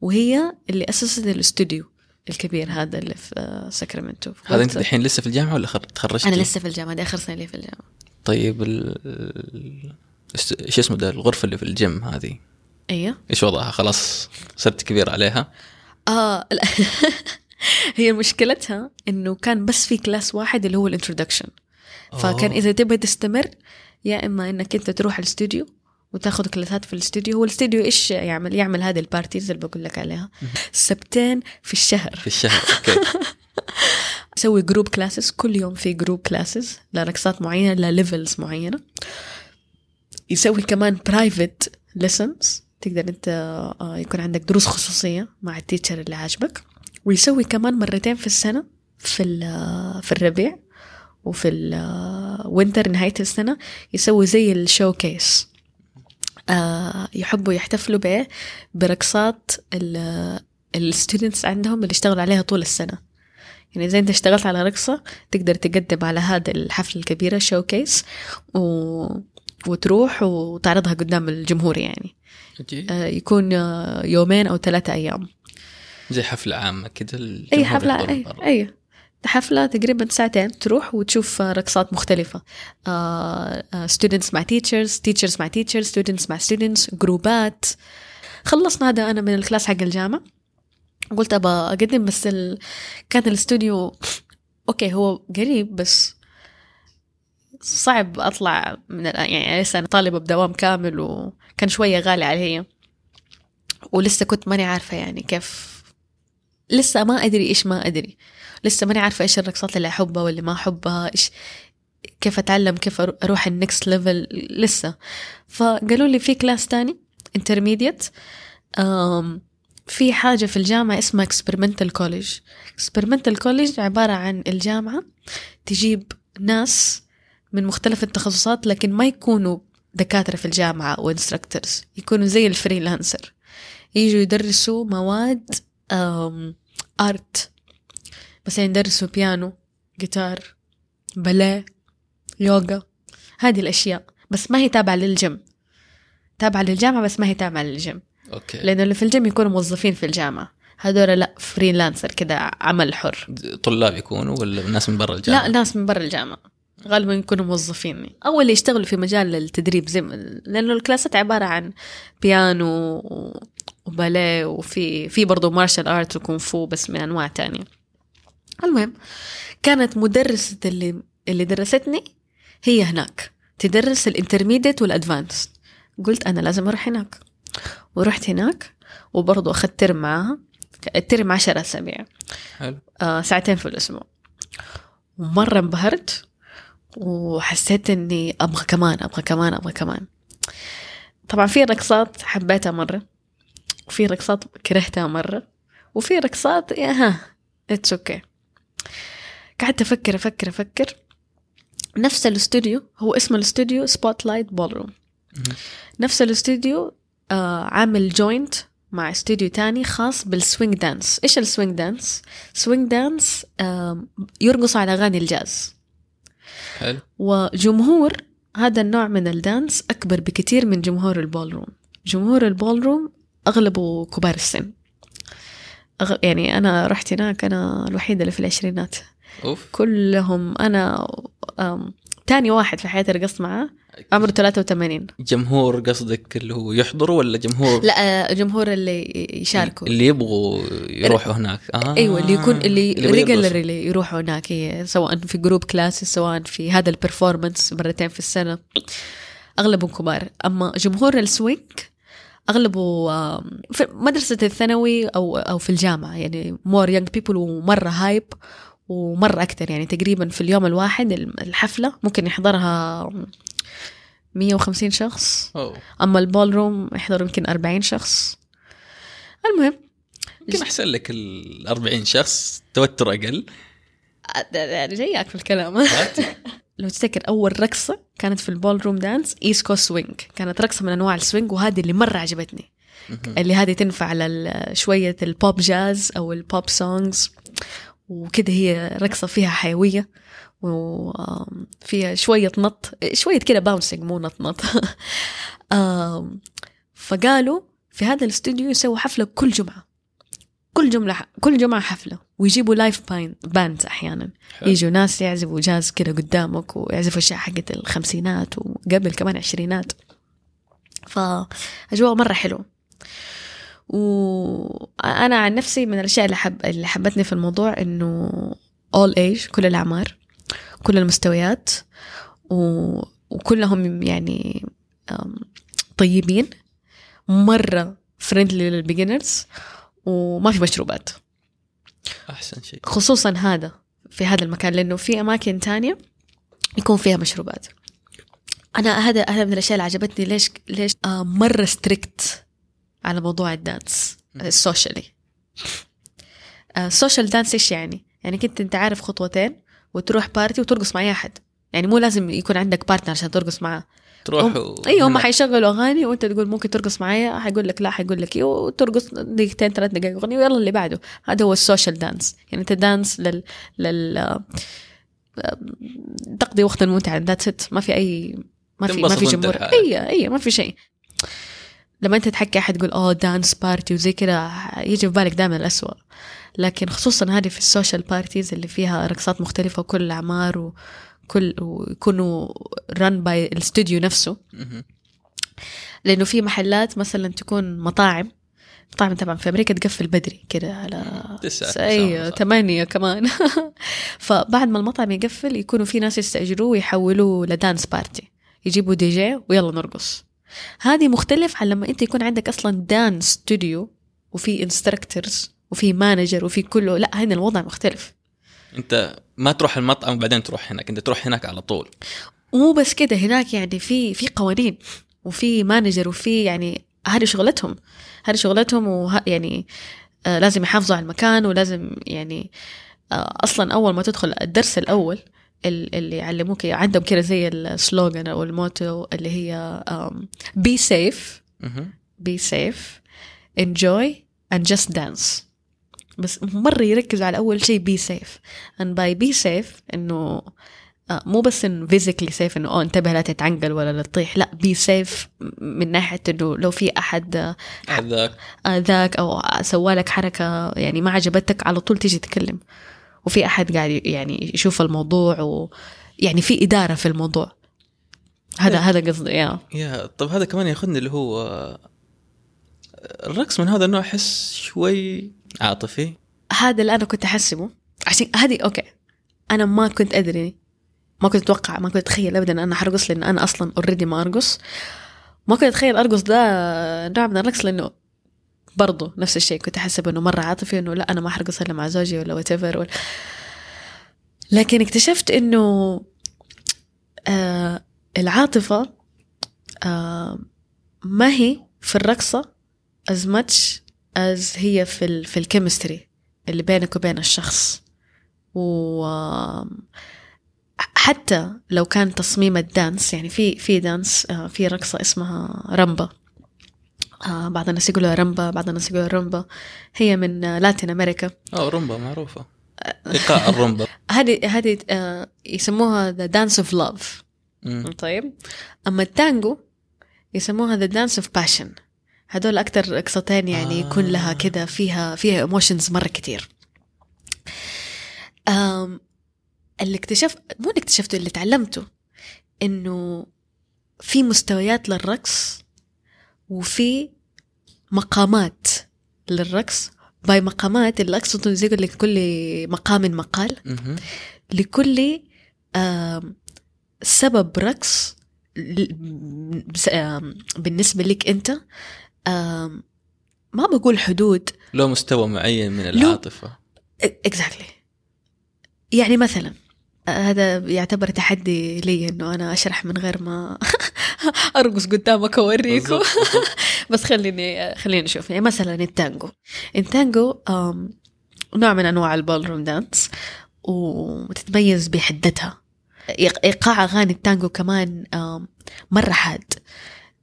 وهي اللي أسست الاستوديو الكبير هذا اللي في آه، ساكرامنتو. هذا أنت الحين لسه في الجامعة ولا خر- تخرجتي؟ أنا لسه في الجامعة دي آخر سنة لي في الجامعة. طيب ال... إيش اسمه ده الغرفة اللي في الجيم هذه؟ أيوه. إيش وضعها؟ خلاص صرت كبير عليها. آه لا. <laughs> هي مشكلتها إنه كان بس في class واحد اللي هو ال introduction. فكان أوه. إذا تبغى تستمر يا إما إنك أنت تروح الاستوديو وتاخذ class ات في الاستوديو هو الاستوديو إيش يعمل؟ يعمل هذه ال parties اللي بقول لك عليها. سبتين في الشهر. في الشهر okay. يسوي group classes كل يوم في group classes لرقصات معينة ل levels معينة. يسوي كمان private lessons تقدر أنت آه، يكون عندك دروس خصوصية مع ال teacher اللي عاجبك. ويسوي كمان مرتين في السنة في ال- في الربيع وفي ال winter نهاية السنة يسوي زي ال showcase آه، يحبوا يحتفلوا بايه برقصات ال students عندهم اللي اشتغلوا عليها طول السنة. يعني إذا أنت اشتغلت على رقصة تقدر تقدم على هذا الحفلة الكبيرة showcase و... وتروح وتعرضها قدام الجمهور يعني. آه، يكون آه، يومين أو ثلاثة أيام. زي حفلة عامة كده الجمهور حفلة برا. أي حفلة تقريبا ساعتين تروح وتشوف آه، رقصات مختلفة. آه، آه، مع teachers teachers مع teachers students مع students جروبات خلصنا هذا أنا من الكلاس حق الجامعة. قلت أبى أقدم بس ال... كان الاستوديو okay هو قريب بس صعب أطلع من. يعني لسه أنا طالبة بدوام كامل وكان شوية غالي علي. ولسه كنت ماني عارفة يعني كيف. لسه ما أدري إيش ما أدري. لسه ماني عارفة إيش الرقصات اللي أحبها واللي ما أحبها. إيش كيف أتعلم كيف أروح ال next level لسه. فقالوا لي في class تاني أم في حاجة في الجامعة اسمها experimental college. experimental college عبارة عن الجامعة تجيب ناس من مختلف التخصصات لكن ما يكونوا دكاترة في الجامعة أو instructors. يكونوا زي ال freelancer. يجوا يدرسوا مواد art مثلا يدرسوا بيانو جيتار باليه يوغا هذه الأشياء. بس ما هي تابعة للجيم. تابعة للجامعة بس ما هي تابعة لل gym. okay. لأنه اللي في الجيم يكونوا موظفين في الجامعة. هذول لا freelancer كده عمل حر. طلاب يكونوا ولا ناس من برا الجامعة؟ لا ناس من برا الجامعة. غالبا يكونوا موظفين. أو اللي يشتغلوا في مجال التدريب زي لأنه ال class ات عبارة عن بيانو وباليه وفي في برضه martial art وكونغ فو بس من أنواع تانية. المهم كانت مدرسة اللي اللي درستني هي هناك. تدرس ال intermediate وال advanced قلت أنا لازم أروح هناك. ورحت هناك وبرضه أخذت term معاها. ال term عشرة أسابيع. حلو. آه ساعتين في الأسبوع. ومرة انبهرت. وحسيت إني أبغى كمان أبغى كمان أبغى كمان. طبعا في رقصات حبيتها مرة وفي رقصات كرهتها مرة وفي رقصات يا ها it's okay قعدت أفكر أفكر أفكر. نفس الاستوديو هو اسم الاستوديو Spotlight Ballroom. نفس الاستوديو آه عامل joint مع استوديو تاني خاص بال swing dance إيش ال swing dance swing dance آه يرقص على أغاني الجاز. حلو. وجمهور هذا النوع من ال dance أكبر بكثير من جمهور ال ballroom جمهور ال ballroom أغلبه كبار السن. أغ... يعني أنا رحت هناك أنا الوحيدة اللي في العشرينات. أوف. كلهم أنا تاني واحد في حياتي رقصت معاه؟ عمره 83 جمهور قصدك اللي هو يحضروا ولا جمهور؟ لا الجمهور اللي يشاركوا. اللي يبغوا يروحوا هناك. آه. أيوه اللي يكون اللي يبغوا regular. اللي يروحوا هناك إيه، سواء في group classes سواء في هذا ال performance مرتين في السنة. أغلبهم كبار. أما جمهور ال swing أغلبه في مدرسة الثانوي أو أو في الجامعة. يعني more young people ومرة hype ومرة أكثر يعني تقريبا في اليوم الواحد الحفلة ممكن يحضرها 150 شخص. أوه. أما ال ballroom يحضروا يمكن 40 شخص. المهم يمكن أحسن لك ال 40 شخص توتر يعني جايك في الكلام. <laughs> لو تفتكر أول رقصة كانت في ال ballroom dance East Coast swing كانت رقصة من أنواع ال swing وهذه اللي مرة عجبتني. اللي هذه تنفع لل- شوية ال pop jazz أو ال pop songs وكده هي رقصة فيها حيوية وفيها شوية نط شوية كده bouncing مو نط نط. <laughs> فقالوا في هذا الاستوديو يسووا حفلة كل جمعة. كل جمعه كل جمعة حفلة. ويجيبوا live band أحيانا. حلو. يجوا ناس يعزفوا جاز كده قدامك ويعزفوا أشياء حقت الخمسينات وقبل كمان عشرينات. فأجواء مرة حلوة. وأنا عن نفسي من الأشياء اللي حب اللي حببتني في الموضوع إنه all age كل الأعمار كل المستويات و... وكلهم يعني طيبين مرة friendly لل beginners وما في مشروبات. أحسن شيء. خصوصا هذا في هذا المكان لأنه في أماكن تانية يكون فيها مشروبات. أنا هذا هذا من الأشياء اللي عجبتني ليش ليش آه مرة strict على موضوع ال dance السوشيالي ال social dance إيش يعني؟ يعني كنت أنت عارف خطوتين وتروح party وترقص مع أي أحد. يعني مو لازم يكون عندك partner عشان ترقص معاه تروحوا أيوه هم. حيشغلوا أغاني وأنت تقول ممكن ترقص معايا حيقول لك لا حيقول لك إيه وترقص دقيقتين ثلاث دقائق أغنية ويلا اللي بعده. هذا هو ال social dance يعني أنت dance لل لل تقضي وقتا ممتعا that's it ما في اي ما في ما في جمهور. اي اي ما في شيء. لما انت تحكي أحد تقول أوه dance party وزي كذا يجي في بالك دائما الأسوأ. لكن خصوصا هذه في ال social parties اللي فيها رقصات مختلفة وكل الأعمار وكل ويكونوا run by الاستوديو نفسه. لأنه في محلات مثلا تكون مطاعم مطاعم طبعا في أمريكا تقفل بدري كده على تسعة اي تسعة ثمانية كمان. <laughs> فبعد ما المطعم يقفل يكونوا في ناس يستأجروه ويحولوه ل dance party يجيبوا دي جي ويلا نرقص. هذه مختلف عن لما أنت يكون عندك أصلا dance studio وفي instructors وفي manager وفي كله. لا هنا الوضع مختلف. أنت ما تروح المطعم وبعدين تروح هناك أنت تروح هناك على طول. ومو بس كده هناك يعني في في قوانين وفي manager وفي يعني هذه شغلتهم. هذه شغلتهم وه يعني آه لازم يحافظوا على المكان ولازم يعني آه أصلا أول ما تدخل الدرس الأول ال- اللي يعلموك عندهم كده زي ال slogan أو ال motto اللي هي be safe be safe enjoy and just dance. بس مرة يركزوا على أول شيء be safe. And by be safe إنه آه، مو بس إنه physically safe إنه أوه انتبه لا تتعنقل ولا لا تطيح. لا be safe من ناحية إنه لو في أحد آه، هذاك آذاك أو سوالك حركة يعني ما عجبتك على طول تيجي تكلم. وفي أحد قاعد يعني يشوف الموضوع ويعني في إدارة في الموضوع. هذا هذا قصدي يا يا طب هذا كمان ياخذني اللي هو الرقص من هذا النوع أحس شوي عاطفي. هذا اللي أنا كنت أحسبه. عشان هذه okay. أنا ما كنت أدري ما كنت أتوقع ما كنت أتخيل ابدا إن أنا حرقص لأن أنا أصلا already ما أرقص. ما كنت أتخيل أرقص ده نوع من الرقص لأنه برضو نفس الشيء كنت أحسب إنه مرة عاطفي إنه لا أنا ما حرقص إلا مع زوجي ولا what ولا... لكن اكتشفت إنه آه العاطفة آه ما هي في الرقصة as much as هي في ال في ال chemistry اللي بينك وبين الشخص. و حتى لو كان تصميم ال dance يعني في في dance آه، في رقصة اسمها رمبا آه، بعض الناس يقولوا رمبا بعض الناس يقولوا رمبا. هي من آه، Latin America. آه رومبا معروفة. إيقاع الرومبا <laughs> هذه هذه آه، يسموها dance of love. مم. طيب. أما التانجو يسموها the dance of passion. هدول أكتر رقصتين يعني يكون لها آه. كده فيها فيها ايموشنز مرة كتير. أم اللي اكتشف مو اللي اكتشفته اللي تعلمته إنه في مستويات للرقص وفي مقامات للرقص. by مقامات اللي اقصده زي يقول لك كل مقام مقال. لكل سبب رقص بالنسبة لك أنت آم، ما بقول حدود. له مستوى معين من العاطفة. exactly يعني مثلا هذا يعتبر تحدي لي إنه أنا أشرح من غير ما <laughs> أرقص قدامك أوريكم. <laughs> بس خليني خليني نشوف يعني مثلا التانجو. التانجو نوع من أنواع ال ballroom dance وتتميز بحدتها. إيقاع أغاني التانجو كمان مرة حاد.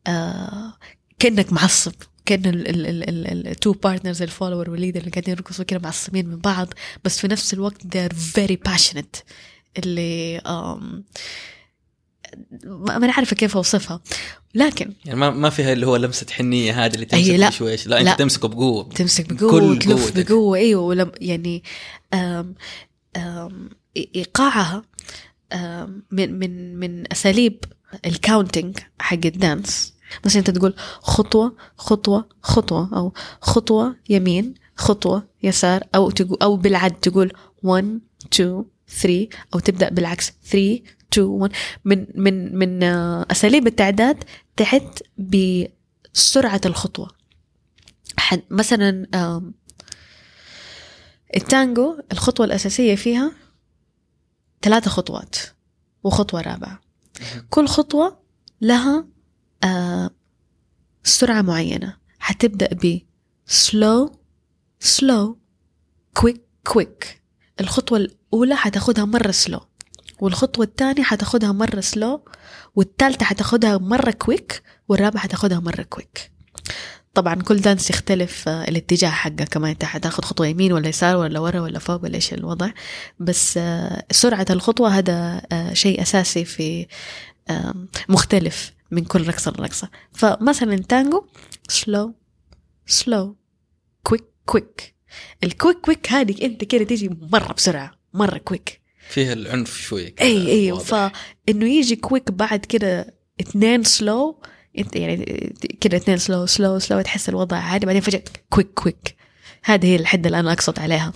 آه، كأنك معصب. كأن ال two partners ال follower وال leader اللي قاعدين يرقصوا كده معصبين من بعض. بس في نفس الوقت they're very passionate. اللي ما أنا عارفه كيف أوصفها لكن يعني ما ما فيها اللي هو لمسة حنية هذه اللي تمسك لا. بشويش لا أنت لا. تمسكه بقوة تمسك وتلف قوتك. بقوة أيوة ولم يعني آم آم إيقاعها آم من من من أساليب الكاونتينج حق الدانس مثلا أنت تقول خطوة خطوة خطوة أو خطوة يمين خطوة يسار أو تقول أو بالعد تقول 1 2 3 أو تبدأ بالعكس. 3 2 1 من من من آه، أساليب التعداد تحت بسرعة الخطوة. حد مثلا التانجو الخطوة الأساسية فيها ثلاثة خطوات وخطوة رابعة. كل خطوة لها آه، سرعة معينة. حتبدأ ب slow slow quick quick. الخطوة الأولى حتاخدها مرة slow. والخطوة الثانية حتاخدها مرة slow والثالثة حتاخدها مرة quick والرابعة حتاخدها مرة quick. طبعا كل دانس يختلف آه، الاتجاه حقه. كمان انت حتاخد خطوة يمين ولا يسار ولا ورا ولا فوق ولا إيش الوضع. بس آه، سرعة الخطوة هذا آه، شيء أساسي في مختلف من كل رقصة لرقصة. فمثلا تانجو slow slow quick quick ال quick quick هذه أنت كده تيجي مرة بسرعة. مرة quick فيها العنف كده اي اي. فانه يجي quick بعد كده اثنين slow انت يعني كده اثنين slow slow slow تحس الوضع عادي بعدين فجأة quick quick هذه هي الحدة اللي أنا أقصد عليها.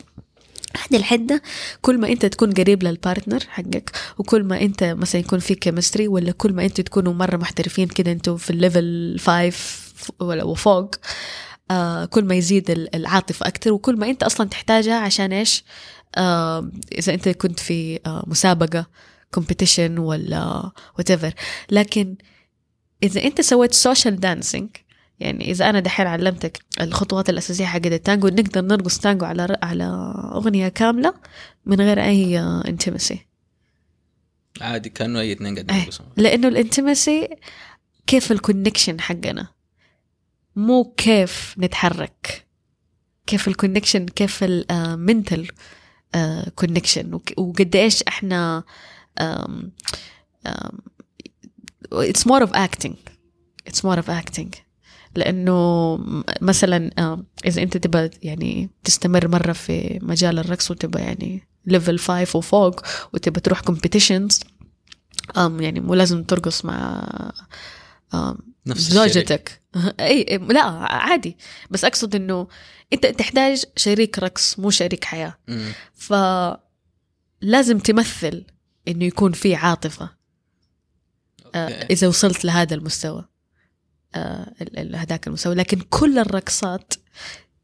هذه الحدة كل ما أنت تكون قريب لل partner حقك وكل ما أنت مثلا يكون في chemistry ولا كل ما أنتوا تكونوا مرة محترفين كده أنتوا في ال level 5 ولا وفوق آه كل ما يزيد ال- العاطفة أكثر وكل ما أنت أصلا تحتاجها عشان إيش؟ آه إذا أنت كنت في آه مسابقة competition ولا whatever. لكن إذا أنت سويت social dancing يعني إذا أنا دحين علمتك الخطوات الأساسية حق التانجو نقدر نرقص تانجو على على أغنية كاملة من غير أي intimacy عادي كأنه أي اثنين قاعدين أي. يرقصوا لأنه ال intimacy كيف ال connection حقنا؟ مو كيف نتحرك. كيف ال connection كيف ال mental connection وقد إيش إحنا it's more of acting. It's more of acting. لأنه مثلا إذا أنت تبغى يعني تستمر مرة في مجال الرقص وتبغى يعني level 5 وفوق وتبغى تروح competitions يعني مو لازم ترقص مع نفس. زوجتك. اي <laughs> إي، لا عادي. بس أقصد إنه انت تحتاج شريك رقص مو شريك حياة. مم. فلازم تمثل انه يكون في عاطفة. آه، okay. اذا وصلت لهذا المستوى. آه، هذاك المستوى. لكن كل الرقصات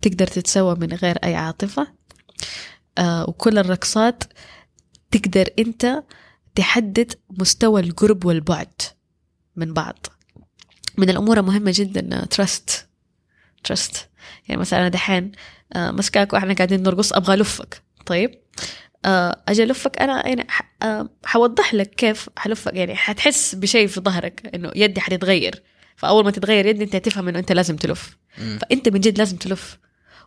تقدر تتسوى من غير أي عاطفة. آه، وكل الرقصات تقدر انت تحدد مستوى القرب والبعد من بعض. من الأمور المهمه جدا ترست ترست يعني مثلا أنا دحين آه، مسكاك وإحنا قاعدين نرقص أبغى ألفك. طيب؟ آه، أجي ألفك أنا يعني آه، حوضح لك كيف حلفك يعني حتحس بشيء في ظهرك إنه يدي حتتغير. فأول ما تتغير يدي أنت تفهم إنه أنت لازم تلف. فأنت من جد لازم تلف.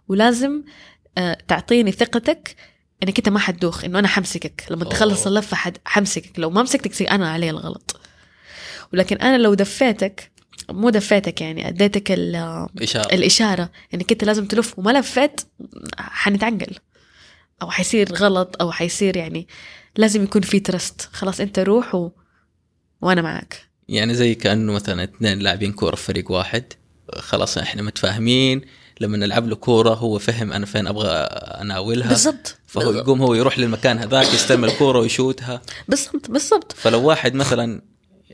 ولازم تعطيني ثقتك إنك أنت ما حتدوخ إنه أنا حمسكك. لما تخلص. اللفة حمسكك. لو ما مسكتك أنا علي الغلط. ولكن أنا لو دفيتك مو دفيتك يعني أديتك ال- إشارة. الإشارة. انك انت لازم تلف وما لفيت حنتعنقل أو حيصير غلط أو حيصير يعني لازم يكون في ترست خلاص أنت روح و... وأنا معك. يعني زي كأنه مثلا اثنين لاعبين كورة في فريق واحد. خلاص إحنا متفاهمين. لما نلعب له كورة هو فهم أنا فين أبغى أناولها. بالضبط. فهو يقوم هو يروح للمكان هذاك يستلم الكوره ويشوتها. بالضبط بالضبط. فلو واحد مثلا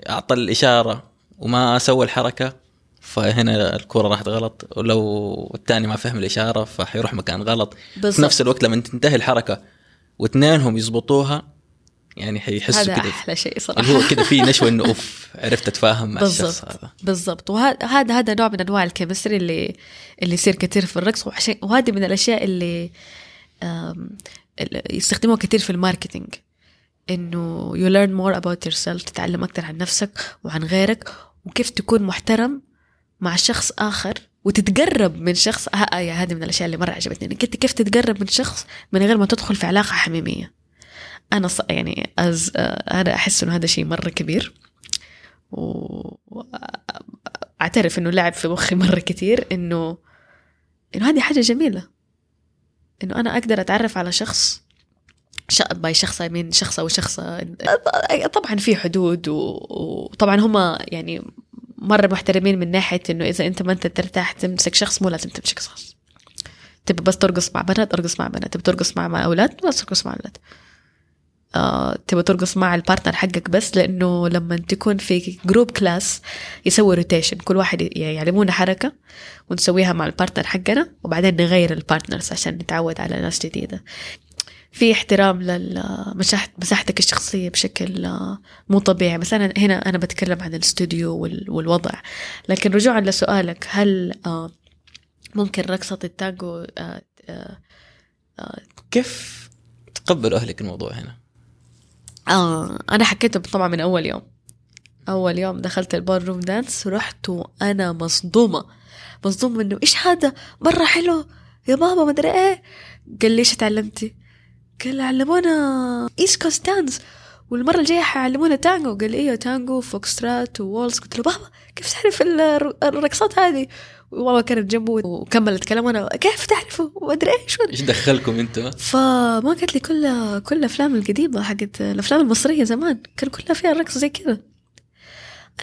أعطى الإشارة وما سوى الحركة فهنا الكوره راحت غلط. ولو الثاني ما فهم الإشارة فحيروح مكان غلط. في بالضبط. نفس الوقت لما تنتهي الحركة واثنينهم يظبطوها يعني حيحسوا هذا كده. أحلى شيء صراحة. اللي هو كده في <laughs> نشوة إنه oof عرفت أتفاهم مع الشخص هذا. بالضبط. وهذا هذا هذا نوع من أنواع ال chemistry اللي اللي يصير كثير في الرقص. وهذه من الأشياء اللي يستخدموها كثير في ال marketing. إنه you learn more about yourself تتعلم أكثر عن نفسك وعن غيرك وكيف تكون محترم مع شخص آخر وتتقرب من شخص ها آه هذه من الأشياء اللي مرة عجبتني إنك أنت كيف تتقرب من شخص من غير ما تدخل في علاقة حميمية أنا ص... يعني أز... آه، أنا أحس إنه هذا شيء مرة كبير واعترف إنه لعب في مخي مرة كثير إنه إنه هذه حاجة جميلة إنه أنا أقدر أتعرف على شخص. باي شخص من شخصه طبعا في حدود وطبعا هم يعني مرة محترمين من ناحية إنه إذا أنت ما أنت ترتاح تمسك شخص مو لازم تمسك شخص. تبي بس ترقص مع بنات ارقص مع بنات. تبي ترقص مع, مع أولاد بس ترقص مع أولاد. آه، تبغى ترقص مع ال partner حقك بس لأنه لما تكون في group class يسوي rotation كل واحد يعلمونا حركة ونسويها مع ال partner حقنا وبعدين نغير ال partners عشان نتعود على ناس جديدة. في احترام لمساحتك الشخصية بشكل آه، مو طبيعي. بس أنا هنا أنا بتكلم عن الاستوديو وال- والوضع. لكن رجوعا لسؤالك هل آه، ممكن رقصة التانجو آه، كيف تقبلوا أهلك الموضوع هنا؟ آه أنا حكيته طبعا من أول يوم. أول يوم دخلت ال ballroom dance رحت وأنا مصدومة. مصدومة إنه إيش هذا؟ مرة حلو. يا بابا ما أدري إيه. قال لي إيش تعلمتي؟ قال علمونا East Coast dance والمرة الجاية حيعلمونا تانجو قال لي إيوه تانجو foxtrot و waltz قلت له بابا كيف تعرف الر- الرقصات هذه؟ وماما كانت جنبه وكملت كلام وأنا كيف تعرفوا وما أدري إيش. إيش دخلكم أنتوا؟ فما قالت لي كل كل الأفلام القديمة حقت الأفلام المصرية زمان. كان كلها فيها رقص زي كذا.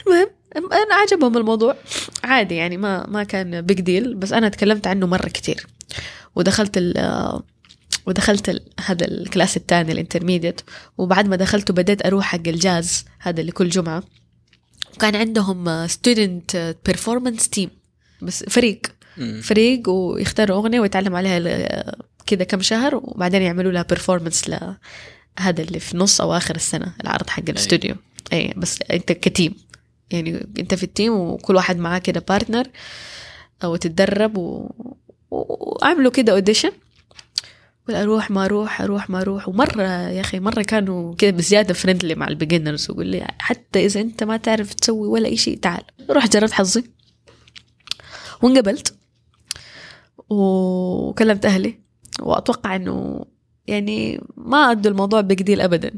المهم أنا عجبهم الموضوع. عادي يعني ما ما كان big deal بس أنا تكلمت عنه مرة كتير. ودخلت ال ودخلت هذا الكلاس الثاني ال intermediate وبعد ما دخلته بديت أروح حق الجاز هذا اللي كل جمعة. وكان عندهم student performance team بس فريق. فريق ويختاروا أغنية ويتعلم عليها كذا كم شهر وبعدين يعملوا لها performance لهذا اللي في نص أو آخر السنة العرض حق الاستوديو أي بس أنت ك team يعني أنت في ال team وكل واحد معاه كده partner أو تتدرب و... وعملوا كده audition أروح ما أروح أروح ما أروح. ومرة يا أخي مرة كانوا كده بزيادة friendly مع ال beginners ويقول لي حتى إذا أنت ما تعرف تسوي ولا اي شيء تعال. رحت جربت حظي وانقبلت وكلمت أهلي. وأتوقع إنه يعني ما أدوا الموضوع big deal ابدا.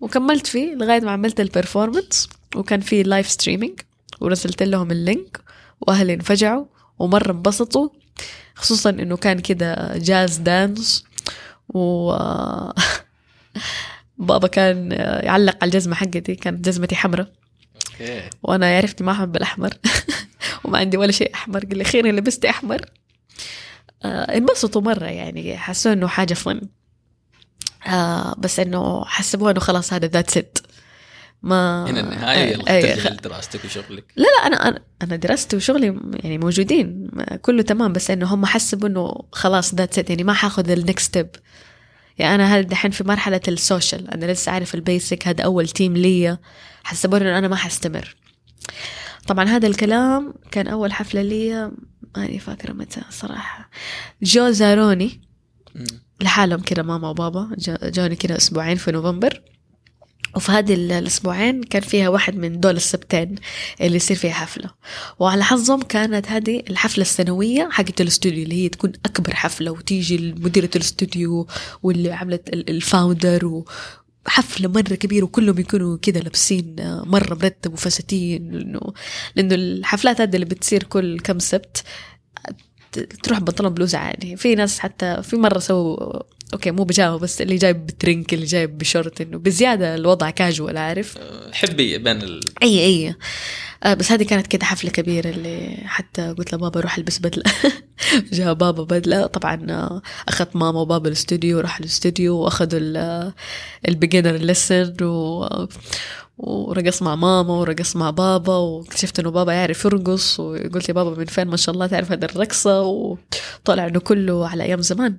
وكملت فيه لغاية ما عملت ال performance وكان في live streaming ورسلت لهم ال link وأهلي انفجعوا ومرة انبسطوا. خصوصا إنه كان كده jazz dance و <laughs> بابا كان يعلق على الجزمة حقتي كانت جزمتي حمراء. وأنا عرفت ما أحب الأحمر. <laughs> وما عندي ولا شيء أحمر. قال لي أخيرا لبست أحمر. آه انبسطوا مرة يعني حسوا إنه حاجة فن آه بس إنه حسبوها إنه خلاص هذا that's it ما هنا النهاية أي- ترجع لدراستك وشغلك. لا لا أنا أنا دراستي وشغلي يعني موجودين كله تمام بس إنه هم حسبوا إنه خلاص that's it يعني ما حاخذ ال next step يعني أنا هذا دحين في مرحلة ال social أنا لسه عارف ال basic هذا أول team ليا. حسبوا إنه أنا ما حستمر. طبعا هذا الكلام كان أول حفلة لي ماني فاكرة متى صراحة. جو زاروني. لحالهم كده ماما وبابا جوني كده أسبوعين في نوفمبر. وفي هذه ال- الأسبوعين كان فيها واحد من دول السبتين اللي يصير فيها حفلة. وعلى حظهم كانت هذه الحفلة السنوية حقت الاستوديو اللي هي تكون أكبر حفلة وتيجي مديرة الاستوديو واللي عملت ال- ال founder وحفله مرة كبيرة وكلهم يكونوا كده لابسين آه، مرة مرتب وفساتين لأنه لأنه الحفلات هذه اللي بتصير كل كم سبت تروح بنطلون بلوزة عادي. في ناس حتى في مرة سووا okay مو بيجامه بس اللي جايب بترنك اللي جايب بشورت إنه بزيادة الوضع كاجوال عارف؟ حبيه بين ال... أي أي. آه بس هذه كانت كده حفلة كبيرة اللي حتى قلت لبابا روح البس بدلة. <laughs> جاء بابا بدلة. طبعا آه، أخذت ماما وبابا الاستوديو راح الاستوديو وأخذوا ال beginner lesson و ورقص مع ماما ورقص مع بابا واكتشفت إنه بابا يعرف يرقص وقلت يا بابا من فين؟ ما شاء الله تعرف هذه الرقصة وطلع إنه كله على أيام زمان.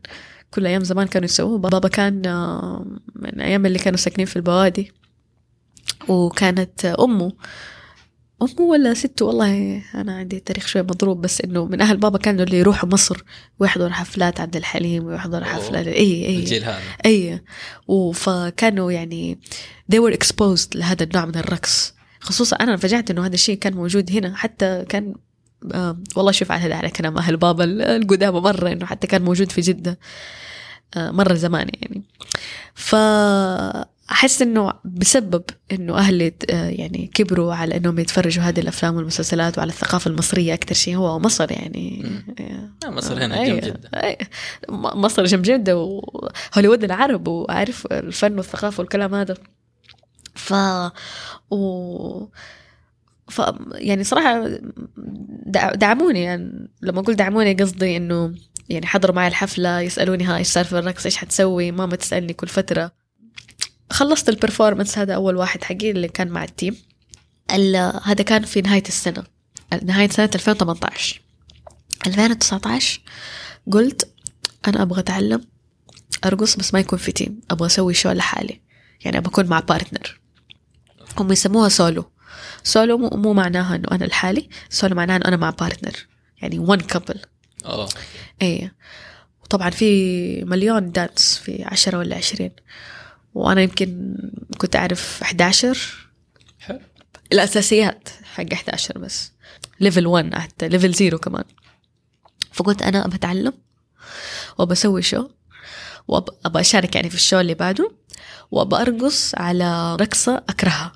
كل أيام زمان كانوا يسووه بابا كان آه، من أيام اللي كانوا ساكنين في البوادي. وكانت أمه. أمه ولا ست والله أنا عندي تاريخ شوي مضروب بس إنه من أهل بابا كانوا اللي يروحوا مصر. ويحضروا حفلات عبد الحليم ويحضروا حفلات. أي أي الجيل هذا. أي وفكانوا يعني they were exposed لهذا النوع من الرقص. خصوصا أنا انفجعت إنه هذا الشيء كان موجود هنا. حتى كان آه والله شوف على على كلام أهل بابا القدامى مرة إنه حتى كان موجود في جدة آه مرة زمان يعني. ف أحس إنه بسبب إنه أهلي آه، يعني كبروا على إنهم يتفرجوا هذه الأفلام والمسلسلات وعلى الثقافة المصرية أكثر شيء هو مصر يعني. آه مصر هنا جنب جدة. أي مصر جنب جدة وهوليوود العرب وعارف الفن والثقافة والكلام هذا. ف و ف يعني صراحة دعموني. يعني لما أقول دعموني قصدي إنه يعني حضروا معي الحفلة يسألوني ها إيش صار في الرقص إيش حتسوي؟ ماما تسألني كل فترة. خلصت ال performance هذا أول واحد حقي اللي كان مع ال team هذا كان في نهاية السنة. نهاية سنة 2018 2019 قلت أنا أبغى أتعلم أرقص بس ما يكون في team أبغى أسوي show لحالي. يعني أبغى أكون مع partner هم يسموها solo solo مو, مو معناها إنه أنا لحالي سولو معناها إنه أنا مع partner يعني one couple آه. إيه. وطبعا في مليون dance في عشرة ولا عشرين. وأنا يمكن كنت أعرف 11 حلو. الأساسيات حق 11 بس. level 1 حتى level 0 كمان. فقلت أنا بتعلم وبسوي show وأبغى أشارك يعني في ال show اللي بعده وأبغى أرقص على رقصة أكرهها.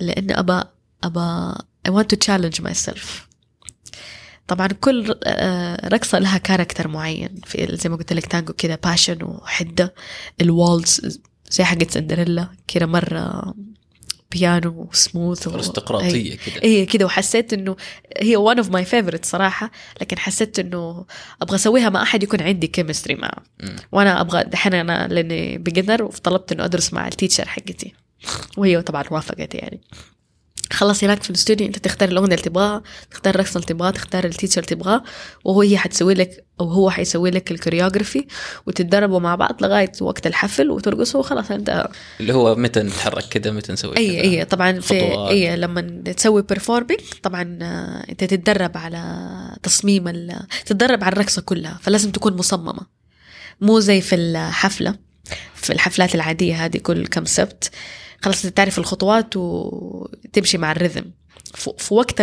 لأن أبى أبى I want to challenge myself. طبعا كل آه، رقصة لها character معين. في زي ما قلت لك تانجو كذا passion وحدة. ال waltz زي حقت سندريلا كذا مرة بيانو وسموث أرستقراطية كذا اي كذا وحسيت إنه هي one of my favorite صراحة. لكن حسيت إنه أبغى أسويها مع أحد يكون عندي chemistry معه. وأنا أبغى دحين أنا لأني beginner وطلبت إنه أدرس مع ال teacher حقتي. وهي طبعا وافقت يعني. خلص هناك في الاستوديو انت تختار الأغنية اللي تبغاها تختار الرقصه اللي تبغاها تختار ال teacher اللي تبغاه وهو هي حتسوي لك أو هو حيسوي لك ال choreography وتتدربوا مع بعض لغاية وقت الحفل وترقصوا وخلاص انت اللي هو متى نتحرك كذا متى نسوي أي أي طبعا في أي لما تسوي performing طبعا آه، انت تتدرب على تصميم تتدرب على الرقصة كلها فلازم تكون مصممة. مو زي في الحفلة في الحفلات العادية هذه كل كم سبت خلاص تعرف الخطوات وتمشي مع ال rhythm في وقت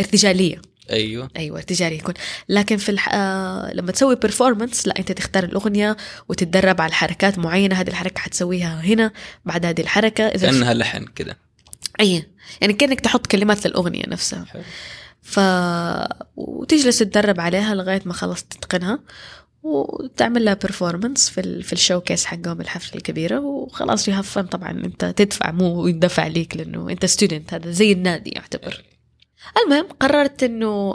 ارتجالية. أيوه. أيوه ارتجالية يكون. لكن في الح... آه، لما تسوي performance لا أنت تختار الأغنية وتتدرب على حركات معينة. هذه الحركة حتسويها هنا بعد هذه الحركة. إذا كأنها لحن كذا أي يعني كأنك تحط كلمات للاغنيه نفسها. حلو. ف وتجلس تتدرب عليها لغاية ما خلص تتقنها. وتعمل لها performance في في ال showcase حقهم الحفلة الكبيرة. وخلاص you have fun طبعا أنت تدفع مو يندفع ليك لأنه أنت student هذا زي النادي يعتبر. المهم قررت إنه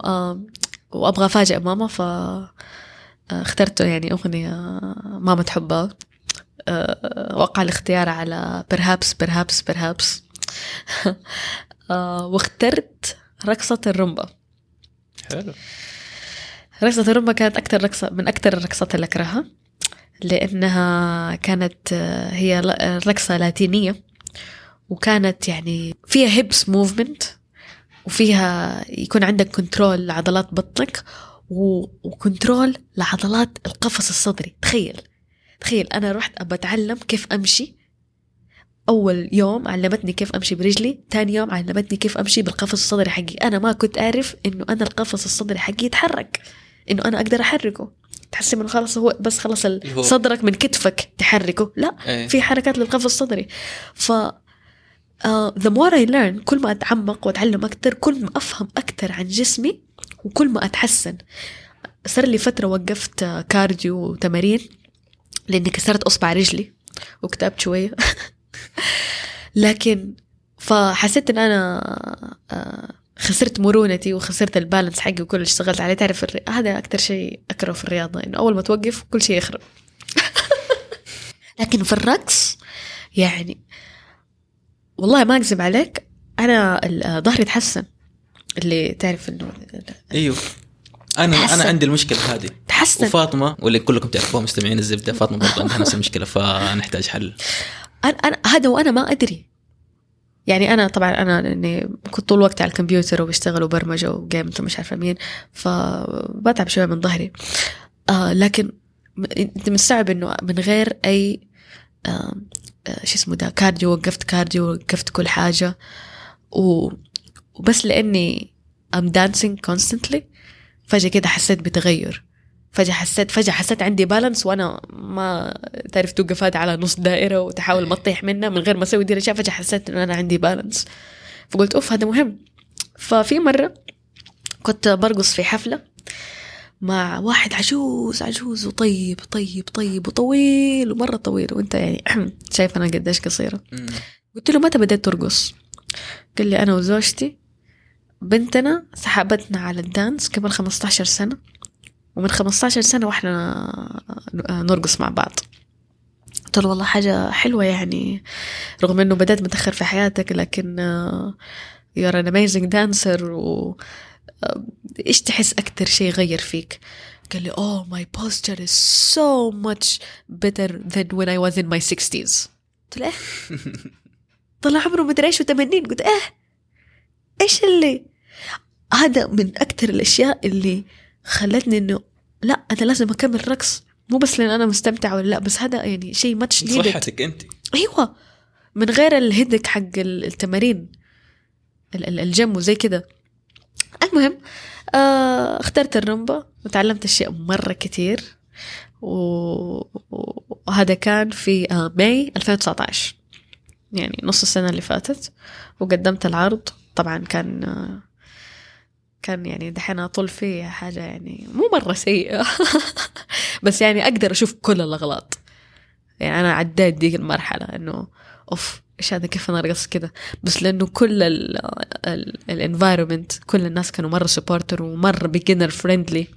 وأبغى أفاجئ ماما ف آه، اخترت يعني أغنية ماما تحبها. آه وقع الاختيار على perhaps perhaps perhaps. <laughs> آه واخترت رقصة الرمبا حلو. رقصة الرومبا كانت أكثر رقصة من أكثر الرقصات اللي أكرهها لأنها كانت هي رقصة لاتينية وكانت يعني فيها hips movement وفيها يكون عندك control لعضلات بطنك و control لعضلات القفص الصدري. تخيل تخيل أنا رحت أبى أتعلم كيف أمشي. أول يوم علمتني كيف أمشي برجلي تاني يوم علمتني كيف أمشي بالقفص الصدري حقي. أنا ما كنت أعرف إنه أنا القفص الصدري حقي يتحرك. إنه أنا أقدر أحركه. تحس إنه خلاص هو بس خلاص صدرك من كتفك تحركه. لا أيه. في حركات للقفص الصدري. ف the more I learn كل ما أتعمق وأتعلم أكثر كل ما أفهم أكثر عن جسمي وكل ما أتحسن. صار لي فترة وقفت cardio وتمارين لأني كسرت أصبع رجلي وتعبت شوية. <laughs> لكن فحسيت إن أنا آه، خسرت مرونتي وخسرت ال balance حقي وكل اللي اشتغلت عليه. تعرف الري... هذا أكتر شيء أكره في الرياضة إنه أول ما توقف كل شيء يخرب. <laughs> لكن في الرقص يعني والله ما أكذب عليك ال- ظهري تحسن. اللي تعرف إنه أيوه. أنا تحسن. أنا عندي المشكلة هذه. تحسن. وفاطمة واللي كلكم تعرفوها مستمعين الزبدة فاطمة برضه عندها نفس المشكلة فنحتاج حل. أنا, أنا هذا وأنا ما أدري. يعني أنا طبعا أنا إني كنت طول الوقت على الكمبيوتر وبشتغل وبرمجة وجيمز ومش عارفة مين فبتعب شوية من ظهري. آه لكن أنت مستوعب إنه من غير أي آه شو اسمه ده cardio وقفت cardio وقفت كل حاجة. و وبس لأني I'm dancing constantly فجأة كده حسيت بتغير. فجأة حسيت فجأة حسيت عندي balance وأنا ما تعرف توقف هذا على نص دائرة وتحاول ما تطيح منها من غير ما أسوي دي الأشياء. فجأة حسيت إنه أنا عندي balance فقلت أوف هذا مهم. ففي مرة كنت برقص في حفلة مع واحد عجوز عجوز وطيب طيب طيب وطويل ومرة طويل. وأنت يعني <clears throat> شايف أنا قديش قصيرة. قلت له متى بديت ترقص؟ قال لي أنا وزوجتي بنتنا سحبتنا على الدانس قبل 15 سنة. ومن 15 سنة وإحنا نرقص مع بعض. قلت له والله حاجة حلوة يعني رغم إنه بدأت متأخر في حياتك لكن آه، you're an amazing dancer و آه، إيش تحس أكتر شيء غير فيك؟ قال لي oh my posture is so much better than when I was in my 60s قلت له إيه؟ <laughs> طلع عمره مدري إيش و80 قلت إيه؟ إيش اللي؟ هذا من أكتر الأشياء اللي خلتني إنه لا أنا لازم أكمل رقص. مو بس لأن أنا مستمتعه ولا لا بس هذا يعني شيء ماتش نيدد صحتك أنت. أيوه من غير الهدك حق ال- التمارين ال- ال- الجيم وزي كده. المهم آه اخترت الرمبا وتعلمت أشياء مرة كتير. و- وهذا كان في آه May 2019 يعني نص السنة اللي فاتت. وقدمت العرض. طبعا كان آه كان يعني دحين أطول فيه حاجة يعني مو مرة سيئة. <laughs> بس يعني أقدر أشوف كل الأغلاط. يعني أنا عديت دي المرحلة إنه أوف إيش هذا؟ كيف أنا رقصت كده؟ بس لأنه كل ال environment كل الناس كانوا مرة supportive ومرة beginner friendly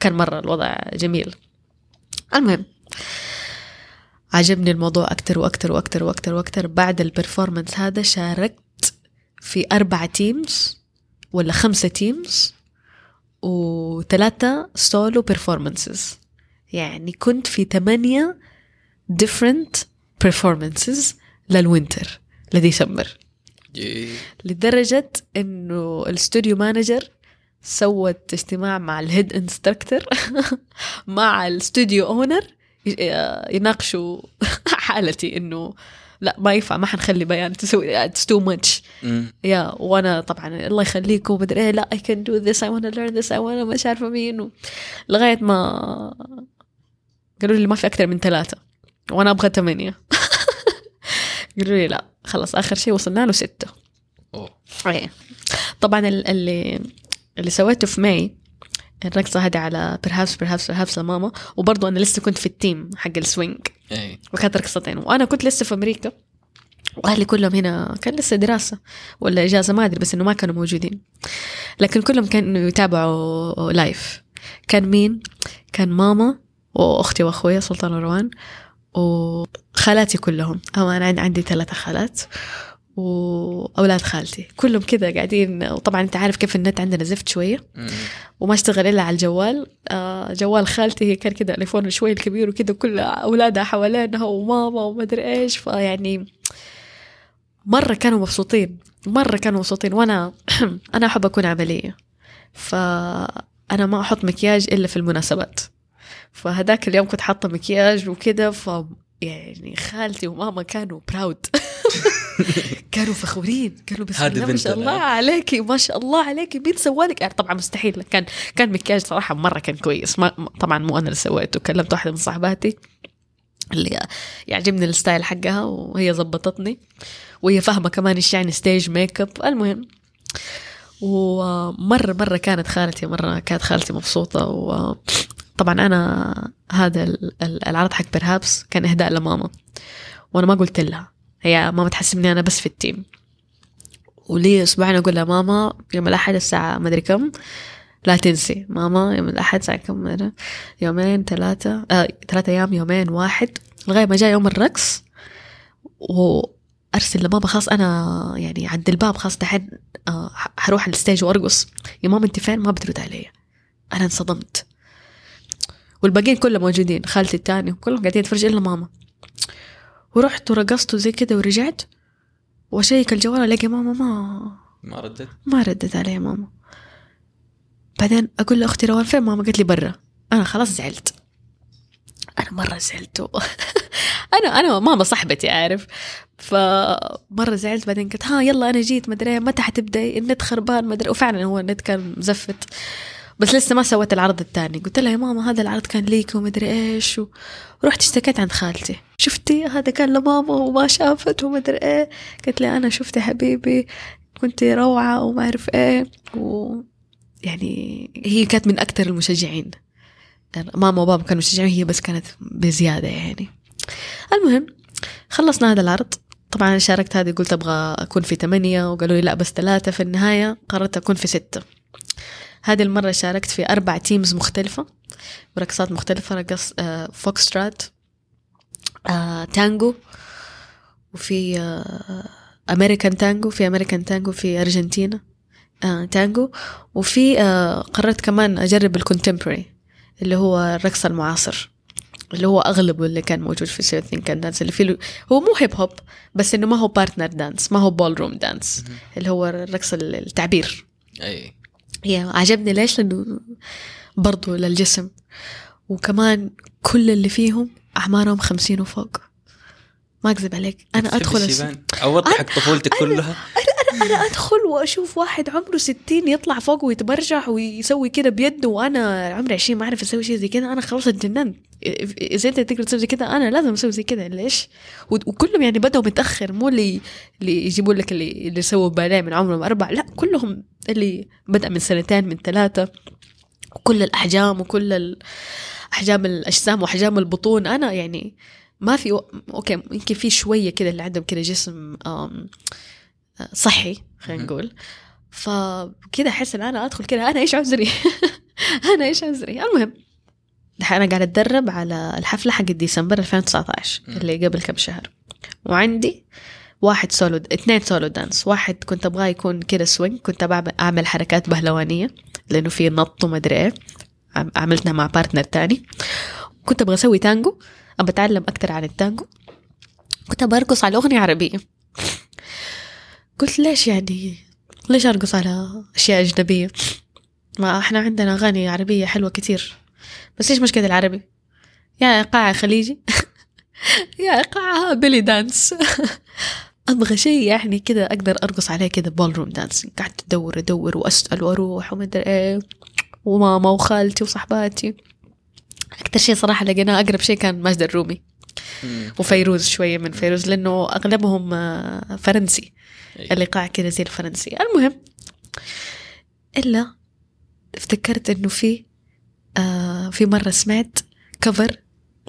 كان مرة الوضع جميل. المهم عجبني الموضوع أكتر وأكتر وأكتر وأكتر وأكتر. بعد ال performance هذا شاركت في أربعة teams ولا خمسة teams وثلاثة solo performances يعني كنت في ثمانية different performances لل winter لديسمبر. لدرجة إنه ال studio manager سوت اجتماع مع ال head instructor <laughs> مع ال studio owner يناقشوا <laughs> حالتي إنه لا ما ينفع ما حنخلي بيان تسوي it's too much. يا وأنا طبعا الله يخليكم ومدري إيه لا I can do this I wanna learn this I wanna مش عارفه مين. و... لغاية ما قالوا لي ما في أكثر من ثلاثة وأنا أبغى ثمانية. <laughs> قالوا لي لا خلاص آخر شيء وصلنا له ستة. أوه. إيه. طبعا ال- اللي اللي سويته في May الرقصة هذه على Perhaps Perhaps Perhaps لماما وبرضه أنا لسه كنت في ال team حق ال swing. اي وكانت رقصتين. وأنا كنت لسه في أمريكا. وأهلي كلهم هنا. كان لسه دراسة ولا إجازة ما أدري بس إنه ما كانوا موجودين. لكن كلهم كانوا يتابعوا لايف كان مين؟ كان ماما وأختي وأخويا سلطان وروان وخالاتي كلهم. أو أنا عندي- عندي ثلاثة خالات. وأولاد خالتي. كلهم كذا قاعدين وطبعا أنت عارف كيف النت عندنا زفت شوية. مم. وما اشتغل إلا على الجوال. آه جوال خالتي هي كان كده الأيفون شوي الكبير وكده كل أولادها حوالينها وماما وما أدري إيش. فيعني مرة كانوا مبسوطين مرة كانوا مبسوطين. وأنا <clears throat> أنا أحب أكون عملية. فأنا ما أحط مكياج إلا في المناسبات. فهداك اليوم كنت حاطة مكياج وكده ف يعني خالتي وماما كانوا براود <laughs> كانوا فخورين قالوا بسم الله ما شاء. الله عليكي ما شاء الله عليكي مين سوالك يعني طبعا مستحيل. كان كان مكياج صراحة مرة كان كويس. ما طبعا مو أنا اللي سويته. كلمت واحدة من صاحباتي اللي يعجبني ال style حقها وهي زبطتني وهي فاهمة كمان إيش يعني stage makeup المهم ومرة مرة كانت خالتي مرة كانت خالتي مبسوطة وطبعا أنا هذا ال- ال- العرض حق Perhaps كان إهداء لماما وأنا ما قلت لها. هي ماما تحسبني أنا بس في ال team. ولي أسبوعين أقول لها ماما يوم الأحد الساعة مدري كم. لا تنسي ماما يوم الأحد الساعة كم؟ يومين ثلاثة آه ثلاثة أيام يومين واحد. لغاية ما جاء يوم الرقص وأرسل لماما خلاص أنا يعني عند الباب خلاص دحين آه حروح على الستيج وأرقص. يا ماما أنت فين؟ ما بترد علي. أنا انصدمت. والباقيين كلهم موجودين خالتي التاني كلهم قاعدين يتفرجوا إلا ماما. ورحت ورقصت وزي كده ورجعت وأشيك الجوال ألاقي ماما ما ما ردت؟ ما ردت علي ماما. بعدين أقول لأختي روان فين ماما؟ قالت لي برا. أنا خلاص زعلت. أنا مرة زعلت و... <laughs> أنا أنا ماما صاحبتي عارف. فمرة زعلت بعدين قلت ها يلا أنا جيت مدري إيه، متى حتبداي النت خربان مدري وفعلا هو النت كان مزفت. بس لسه ما سويت العرض الثاني. قلت لها يا ماما هذا العرض كان ليك ومدري إيش. ورحت اشتكيت عند خالتي. شفتي؟ هذا كان لماما وما شافت ومدري إيه. قلت لي أنا شفت حبيبي. كنت روعة وما أعرف إيه. و يعني هي كانت من أكثر المشجعين. يعني ماما وبابا كانوا مشجعين هي بس كانت بزيادة يعني. المهم خلصنا هذا العرض. طبعا أنا شاركت هذه قلت أبغى أكون في ثمانية وقالوا لي لا بس ثلاثة في النهاية. قررت أكون في ستة. هذه المرة شاركت في أربع teams مختلفة برقصات مختلفة رقص آه foxtrot آه تانجو وفي آه American tango في American tango في Argentine آه تانجو وفي آه قررت كمان أجرب ال contemporary اللي هو الرقص المعاصر اللي هو أغلبه اللي كان موجود في So You Think You Can Dance اللي فيه هو مو hip hop بس إنه ما هو partner dance ما هو ballroom dance اللي هو الرقص التعبير. أي. هي عجبني ليش؟ لأنه برضو للجسم. وكمان كل اللي فيهم أعمارهم خمسين وفوق. ما أكذب عليك. أنا أدخل الس- أوضح حق طفولتك كلها. أنا أدخل وأشوف واحد عمره ستين يطلع فوق ويتبرجح ويسوي كده بيده وأنا عمري عشرين ما أعرف أسوي شيء زي كده. أنا خلاص اتجننت. اذا انت تقدر تسوي زي كده أنا لازم أسوي زي كده ليش؟ وكلهم يعني بدأوا متأخر. مو اللي اللي يجيبوا لك اللي اللي سووا باليه من عمرهم أربع. لا كلهم اللي بدأ من سنتين من ثلاثة. وكل الأحجام وكل ال- أحجام الأجسام وأحجام البطون. أنا يعني ما في أوكي يمكن في شوية كده اللي عندهم كده جسم صحي خلينا. نقول. فكده أحس إن أنا أدخل كده أنا إيش عذري؟ <laughs> أنا إيش عذري؟ المهم. أنا قاعدة أتدرب على الحفلة حق ديسمبر 2019 مم. اللي قبل كم شهر. وعندي واحد سولو اثنين solo dance واحد كنت أبغاه يكون كده swing كنت بعمل اعمل حركات بهلوانية لأنه في نط ومدري إيه. عم- عملتها مع partner تاني. كنت أبغى أسوي تانجو أبغى أتعلم أكثر عن التانجو كنت أبغى أرقص على أغنية عربية. قلت ليش يعني؟ ليش أرقص على أشياء أجنبية؟ ما إحنا عندنا أغاني عربية حلوة كتير. بس إيش مشكله العربي؟ يا إيقاع خليجي. <laughs> يا إيقاع belly dance <laughs> أبغى شيء يعني كذا أقدر أرقص عليه كذا ballroom dance قعدت أدور أدور وأسأل وأروح ومدري إيه وماما وخالتي وصحباتي. أكثر شيء صراحة لقيناه أقرب شيء كان ماجدة الرومي. وفيروز شوية من فيروز لأنه أغلبهم آه، فرنسي. أي. الايقاع كذا زي الفرنسي. المهم إلا افتكرت إنه في آه في مرة سمعت cover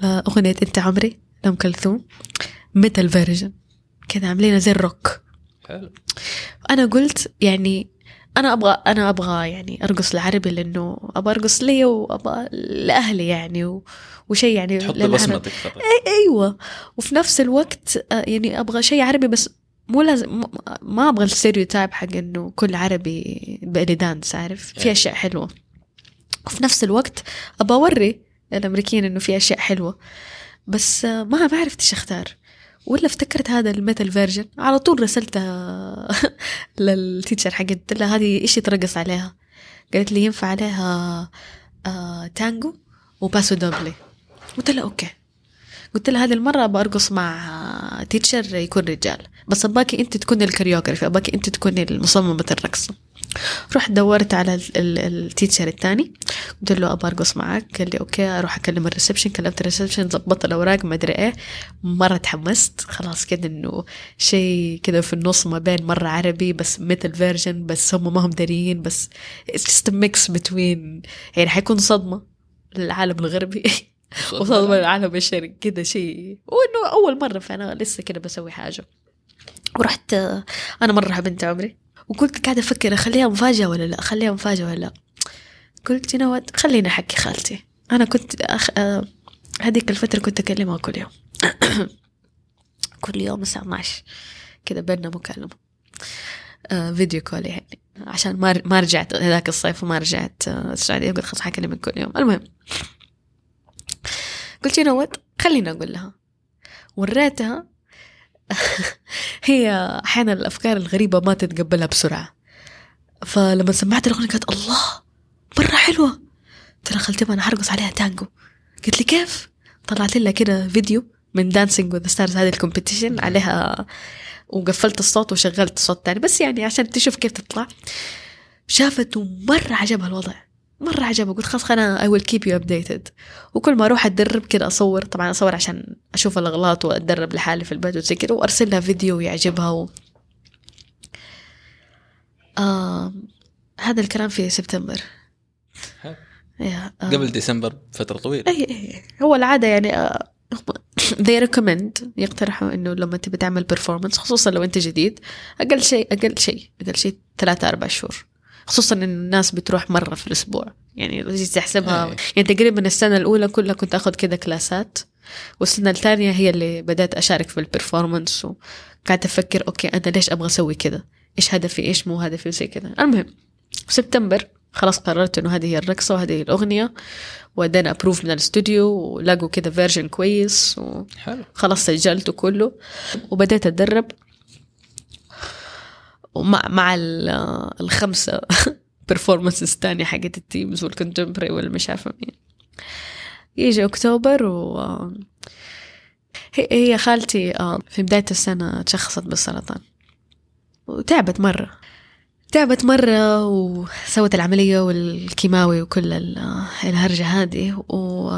لأغنية أنت عمري لأم كلثوم metal version كذا عاملينها زي الروك. حلو. أنا قلت يعني أنا أبغى أنا أبغى يعني أرقص العربي لأنه أبغى أرقص لي وأبغى لأهلي يعني و... وشيء يعني تحط. بصمتك فقط. أيوه. وفي نفس الوقت آه، يعني أبغى شيء عربي بس مو لازم ما أبغى ال stereotype حق إنه كل عربي belly dance عارف؟ في أي. أشياء حلوة. وفي نفس الوقت أبغى أوري الأمريكيين إنه في أشياء حلوة. بس ما ما عرفت إيش أختار. ولا افتكرت هذا ال metal version. على طول رسلتها <laughs> لل teacher حقت. قلت لها هذه إيش يترقص عليها. قالت لي ينفع عليها آه تانجو و paso doble. قلت لها أوكي. قلت لها هذه المرة برقص مع teacher يكون رجال. بس أباكي أنت تكوني ال choreography أباكي أنت تكوني مصممة الرقص رحت دورت على ال- ال- ال teacher الثاني. قلت له أبغى أرقص معاك قال لي أوكي أروح أكلم ال reception كلمت ال reception ظبطت الأوراق ما أدري إيه. مرة تحمست. خلاص كده إنه شيء كده في النص ما بين مرة عربي بس مثل فيرجن بس هم ما هم داريين بس a mix between يعني حيكون صدمة للعالم الغربي. <laughs> وصدمة للعالم الشرقي. كده شيء. وإنه أول مرة فأنا لسه كده بسوي حاجة. ورحت أنا مرة بنت عمري. وكنت قاعدة أفكر أخليها مفاجأة ولا لا؟ أخليها مفاجأة ولا لا؟ قلت what خليني أحكي خالتي. أنا كنت أخ... آه، هذيك الفترة كنت أكلمها كل يوم. <coughs> كل يوم الساعة 12 كده بيننا مكالمة. آه فيديو كول يعني. عشان ما ما رجعت هذاك الصيف وما رجعت آه، السعودية. قلت خلاص حكلمك كل يوم. المهم. قلت what خليني أقول لها. وريتها هي أحيانا الأفكار الغريبة ما تتقبلها بسرعة. فلما سمعت الأغنية قالت الله قلت لها خالتي ما أنا حرقص عليها تانجو. قلت لي كيف؟ طلعت لها كده فيديو من Dancing with the Stars هذه ال competition عليها وقفلت الصوت وشغلت صوت تاني. بس يعني عشان تشوف كيف تطلع. شافت ومرة عجبها الوضع. مرة عجبها قلت خلاص أنا I will keep you updated. وكل ما أروح أتدرب كده أصور طبعا أصور عشان أشوف الأغلاط وأتدرب لحالي في البيت وزي كده وأرسل لها فيديو ويعجبها و... آه هذا الكلام في سبتمبر. يا آه. قبل ديسمبر فترة طويلة. اي اي هو العادة يعني آه، <coughs> they recommend يقترحوا إنه لما تبي تعمل performance خصوصا لو أنت جديد أقل شيء أقل شيء أقل شيء ثلاثة أربع شهور. خصوصا إن الناس بتروح مرة في الأسبوع. يعني لو جيت تحسبها إيه. يعني تقريبا السنة الأولى كلها كنت آخذ كده كلاسات والسنة الثانية هي اللي بدأت أشارك في ال performance وقعدت أفكر أوكي أنا ليش أبغى أسوي كده؟ إيش هدفي؟ إيش مو هدفي؟ وزي كده. المهم في سبتمبر خلاص قررت إنه هذه هي الرقصة وهذه هي الأغنية ودينا approve من الاستوديو ولقوا كده version كويس وخلاص سجلته كله وبدأت أتدرب. ومع مع ال- الخمسة <laughs> performances الثانية حقت ال teams وال contemporary والمش عارفة مين. يجي أكتوبر و هي خالتي آه، في بداية السنة تشخصت بالسرطان. وتعبت مرة. تعبت مرة وسوت العملية والكيماوي وكل ال- الهرجة هذه. و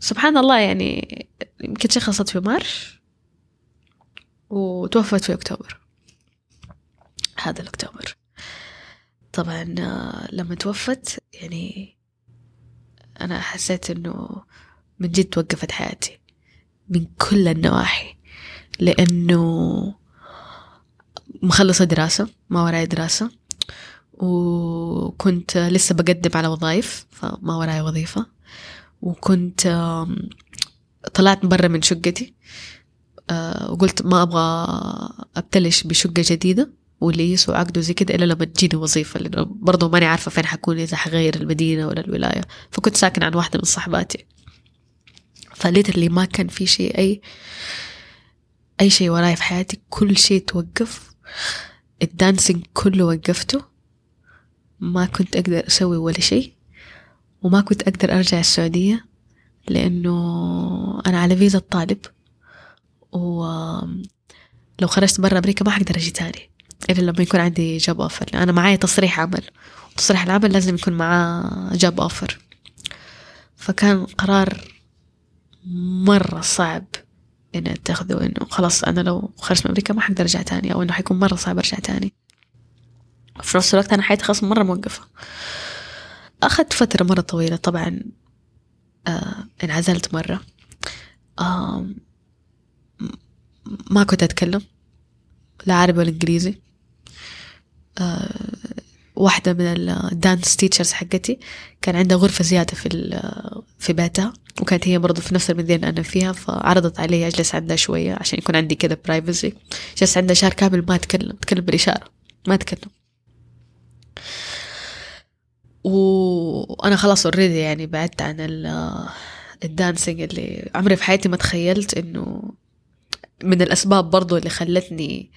سبحان الله يعني يمكن شخصت في مارش وتوفت في أكتوبر. هذا الأكتوبر. طبعا آه، لما توفت يعني أنا حسيت إنه من جد توقفت حياتي من كل النواحي لأنه مخلصة دراسة ما وراي دراسة وكنت لسه بقدم على وظائف فما وراي وظيفة وكنت طلعت برا من شقتي آه، وقلت ما أبغى أبتلش بشقة جديدة. وليس وعقد وزي كده إلا لما تجيني وظيفة لأنه برضو ماني عارفة فين حكون إذا حغير المدينة ولا الولاية. فكنت ساكنة عن واحدة من صحباتي. ف literally ما كان في شيء أي أي شيء وراي في حياتي. كل شيء توقف. ال dancing كله وقفته. ما كنت أقدر أسوي ولا شيء. وما كنت أقدر أرجع السعودية لأنه أنا على فيزا الطالب. ولو خرجت برا أمريكا ما حقدر أجي تاني. إلا لما يكون عندي job offer أنا معايا تصريح عمل. تصريح العمل لازم يكون معاه جاب أوفر فكان قرار مرة صعب إني أتخذه إنه خلاص أنا لو خرجت من أمريكا ما حقدر أرجع تاني أو إنه حيكون مرة صعب أرجع تاني. في نفس الوقت أنا حياتي خلاص مرة موقفة. أخذت فترة مرة طويلة طبعا آه انعزلت مرة. آه ما كنت أتكلم لا عربي ولا إنجليزي. واحدة من ال dance teachers حقتي. كان عندها غرفة زيادة في ال- في بيتها وكانت هي برضو في نفس المدينة اللي أنا فيها فعرضت علي أجلس عندها شوية عشان يكون عندي كذا privacy جلست عندها شهر كامل ما أتكلم أتكلم بالإشارة ما أتكلم. وأنا خلاص already يعني بعدت عن ال- ال dancing اللي عمري في حياتي ما تخيلت إنه من الأسباب برضو اللي خلتني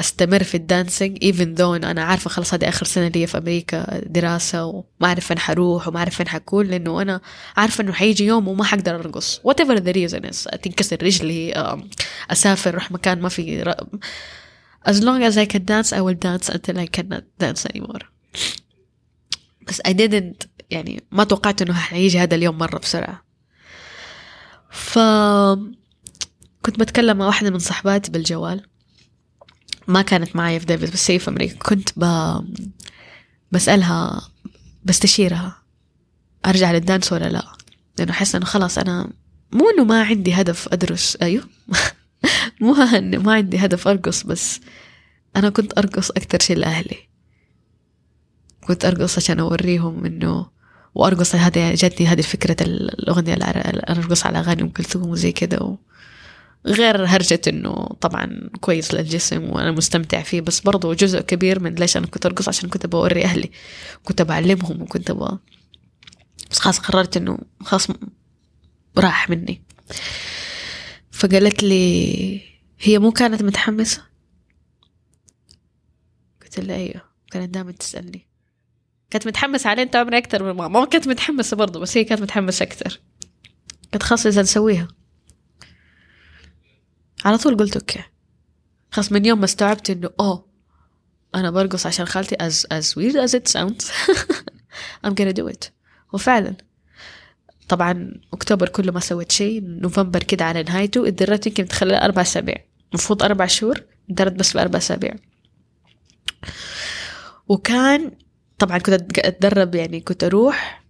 أستمر في الدانسينج though انه أنا عارفة خلاص هذه آخر سنة لي في أمريكا دراسة وما أعرف فين حروح وما أعرف فين حكون لأنه أنا عارفة إنه حيجي يوم وما حقدر أرقص. Whatever the reason is تنكسر رجلي أم، أسافر أروح مكان ما في as long as I can dance I will dance until I cannot dance anymore. بس I didn't يعني ما توقعت إنه حيجي هذا اليوم مرة بسرعة. ف كنت بتكلم مع واحدة من صحباتي بالجوال. ما كانت معي في ديفيد بس هي في أمريكا. كنت ب... بسألها بستشيرها أرجع للدانس ولا لا؟ لأنه أحس إنه خلاص أنا مو إنه ما عندي هدف أدرس أيوه؟ <laughs> مو إنه ما عندي هدف أرقص بس أنا كنت أرقص أكتر شيء لأهلي. كنت أرقص عشان أوريهم إنه وأرقص هذه جاتني هذه فكرة الأغنية أرقص على أغاني أم كلثوم وزي كده و... غير هرجة إنه طبعا كويس للجسم وأنا مستمتع فيه بس برضو جزء كبير من ليش أنا كنت أرقص عشان كنت بوري أهلي كنت بعلمهم وكنت ب... بس خلاص قررت إنه خلاص راح مني. فقالت لي هي مو كانت متحمسة؟ قلت لها أيوه. كانت دائما تسألني. كانت متحمسة علي انت عمري أكثر من ماما ما كانت متحمسة برضو بس هي كانت متحمسة أكثر قلت خلاص إذا نسويها. على طول قلت okay. خلاص من يوم ما استوعبت إنه أوه أنا برقص عشان خالتي as as weird as it sounds. <laughs> I'm gonna do it. وفعلا. طبعا أكتوبر كله ما سويت شيء. نوفمبر كده على نهايته. اتدربت يمكن تخلى أربع أسابيع. المفروض أربع شهور. اتدربت بس في أربع أسابيع. وكان طبعا كنت أتدرب يعني كنت أروح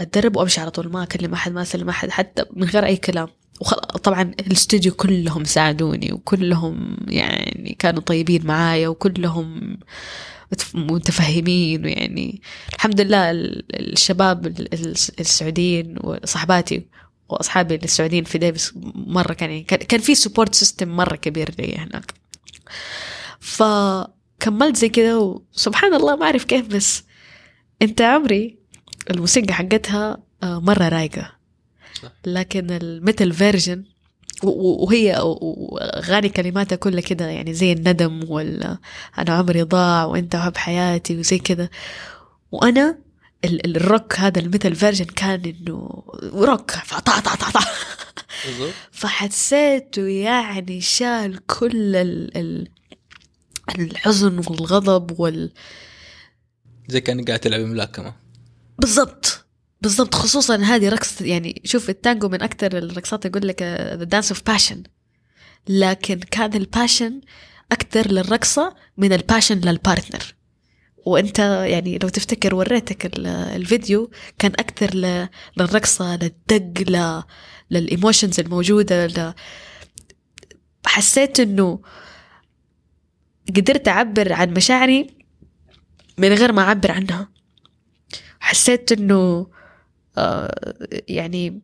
أتدرب وأمشي على طول. ما أكلم أحد ما أسلم أحد حتى من غير أي كلام. طبعا الاستوديو كلهم ساعدوني وكلهم يعني كانوا طيبين معايا وكلهم متفهمين ويعني الحمد لله الشباب السعوديين وصحباتي وأصحابي السعوديين في ديفيس مرة كان يعني كان في support system مرة كبير لي هناك. فكملت زي كده وسبحان الله ما أعرف كيف بس أنت عمري الموسيقى حقتها مرة رايقة. لكن ال metal version وهي أغاني كلماتها كلها كده يعني زي الندم ولا أنا عمري ضاع وأنت حب حياتي وزي كده. وأنا الروك هذا ال metal version كان إنه روك فطع طع طع طع فحسيته يعني شال كل ال الحزن والغضب وال زي كان قاعد تلعب ملاكمة. بالضبط. بالضبط خصوصا هذه رقص يعني شوف التانجو من أكثر الرقصات يقول لك the dance of passion لكن كان ال passion أكثر للرقصة من ال passion لل partner وأنت يعني لو تفتكر وريتك الفيديو كان أكثر للرقصة للدق. لل emotions الموجودة ل... حسيت إنه قدرت أعبر عن مشاعري من غير ما أعبر عنها حسيت إنه يعني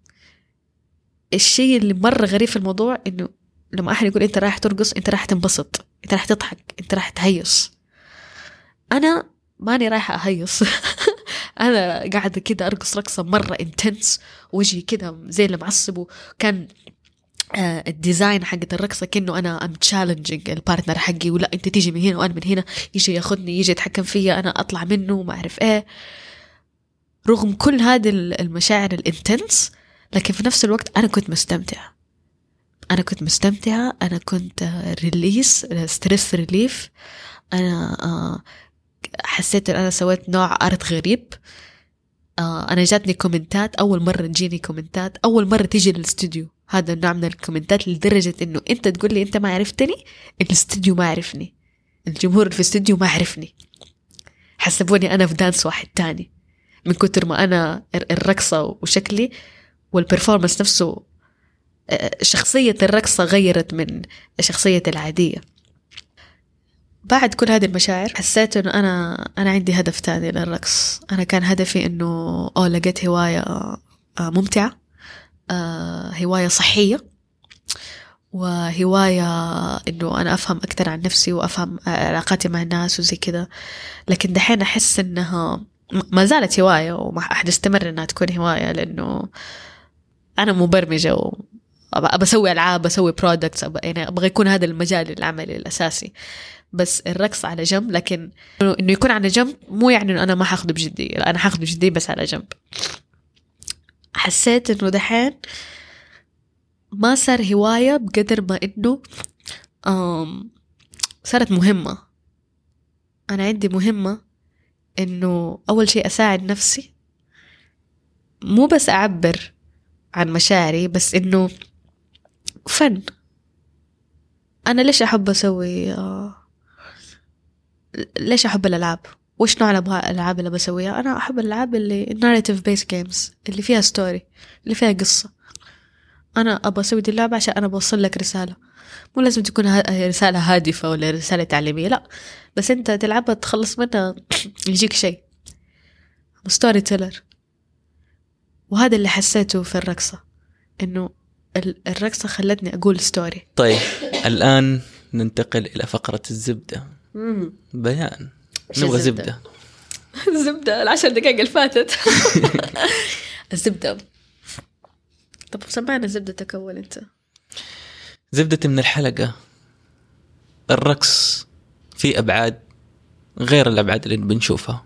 الشيء اللي مرة غريب في الموضوع إنه لما أحد يقول أنت رايح ترقص أنت رايح تنبسط أنت رايح تضحك أنت رايح تهيص. أنا ماني رايحة أهيص. <laughs> أنا قاعدة كده أرقص رقصة مرة intense وجهي كده زي اللي معصب وكان آه ال design حقت الرقصة كأنه أنا I'm challenging ال partner حقي ولا أنت تيجي من هنا وأنا من هنا يجي ياخذني يجي يتحكم فيا أنا أطلع منه وما أعرف إيه. رغم كل هذه المشاعر ال intense لكن في نفس الوقت أنا كنت مستمتعة. أنا كنت مستمتعة أنا كنت release stress relief أنا حسيت إن أنا سويت نوع art غريب. أنا جاتني كومنتات أول مرة تجيني كومنتات أول مرة تيجي للاستوديو هذا النوع من الكومنتات لدرجة إنه أنت تقول لي أنت ما عرفتني الاستوديو ما عرفني. الجمهور في الاستوديو ما عرفني. حسبوني أنا في دانس واحد تاني. من كتر ما أنا الرقصة وشكلي والبرفورمانس نفسه شخصية الرقصة غيرت من شخصيتي العادية. بعد كل هذه المشاعر حسيت إنه أنا أنا عندي هدف تاني للرقص. أنا كان هدفي إنه أو لقيت هواية ممتعة هواية صحية وهواية إنه أنا أفهم أكثر عن نفسي وأفهم علاقاتي مع الناس وزي كذا. لكن دحين أحس إنها ما زالت هواية وما حتستمر إنها تكون هواية لأنه أنا مبرمجة و ابى أسوي ألعاب أسوي برودكتس يعني أبغى يكون هذا المجال العملي الأساسي. بس الرقص على جنب لكن إنه يكون على جنب مو يعني إنه أنا ما حاخده بجدية أنا حاخده بجدية بس على جنب. حسيت إنه دحين ما صار هواية بقدر ما إنه صارت مهمة. أنا عندي مهمة إنه أول شيء أساعد نفسي مو بس أعبر عن مشاعري بس إنه فن. أنا ليش أحب أسوي آه، ليش أحب الألعاب؟ وش نوع الألعاب اللي بسويها؟ أنا أحب الألعاب اللي narrative based games اللي فيها ستوري اللي فيها قصة. أنا أبغى أسوي دي اللعبة عشان أنا بوصل لك رسالة. مو لازم تكون رسالة هادفة ولا رسالة تعليمية لا. بس أنت تلعبها تخلص منها <clears throat> يجيك شيء. storyteller وهذا اللي حسيته في الرقصة إنه الرقصة خلتني أقول story طيب الآن ننتقل إلى فقرة الزبدة. بيان. نبغى زبدة. <laughs> الزبدة العشر دقائق اللي فاتت. <laughs> الزبدة. طب سمعنا زبدتك أول أنت. زبدتي من الحلقة. الرقص في أبعاد غير الأبعاد اللي بنشوفها.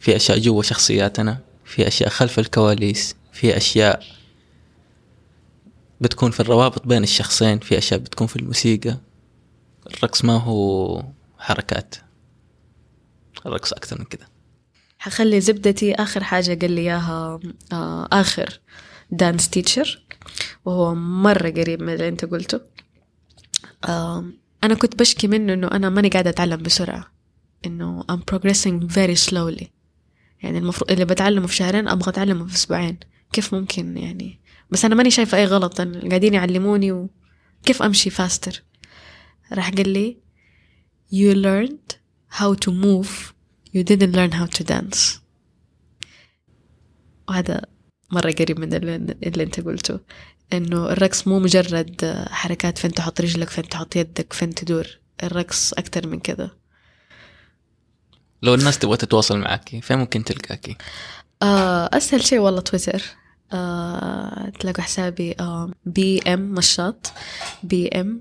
في أشياء جوا شخصياتنا في أشياء خلف الكواليس في أشياء بتكون في الروابط بين الشخصين في أشياء بتكون في الموسيقى. الرقص ما هو حركات. الرقص أكثر من كذا. حخلي زبدتي آخر حاجة قال لي إياها آه آخر. dance teacher وهو مرة قريب من اللي أنت قلته. أنا كنت بشكي منه إنه أنا ماني قاعدة أتعلم بسرعة إنه I'm progressing very slowly. يعني المفروض اللي بتعلمه في شهرين أبغى أتعلمه في أسبوعين. كيف ممكن يعني؟ بس أنا ماني شايفة أي غلط قاعدين يعلموني وكيف أمشي faster راح قال لي you learned how to move. You didn't learn how to dance. وهذا مرة قريب من اللي, اللي انت قلته إنه الرقص مو مجرد حركات فين تحط رجلك فين تحط يدك فين تدور. الرقص أكتر من كذا لو الناس تبغى تتواصل معك فين ممكن تلقاكي؟ آه أسهل شيء والله تويتر. آه تلاقوا حسابي آه بي إم مشاط B M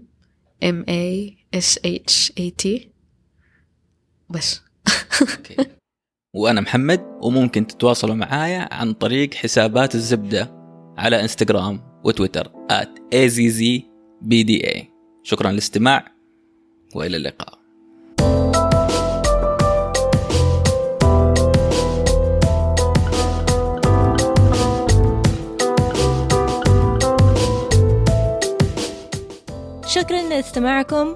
M E S H E T. بس. <laughs> وأنا محمد وممكن تتواصلوا معايا عن طريق حسابات الزبدة على إنستغرام وتويتر @azzbda شكرا للاستماع وإلى اللقاء. شكرا لاستماعكم.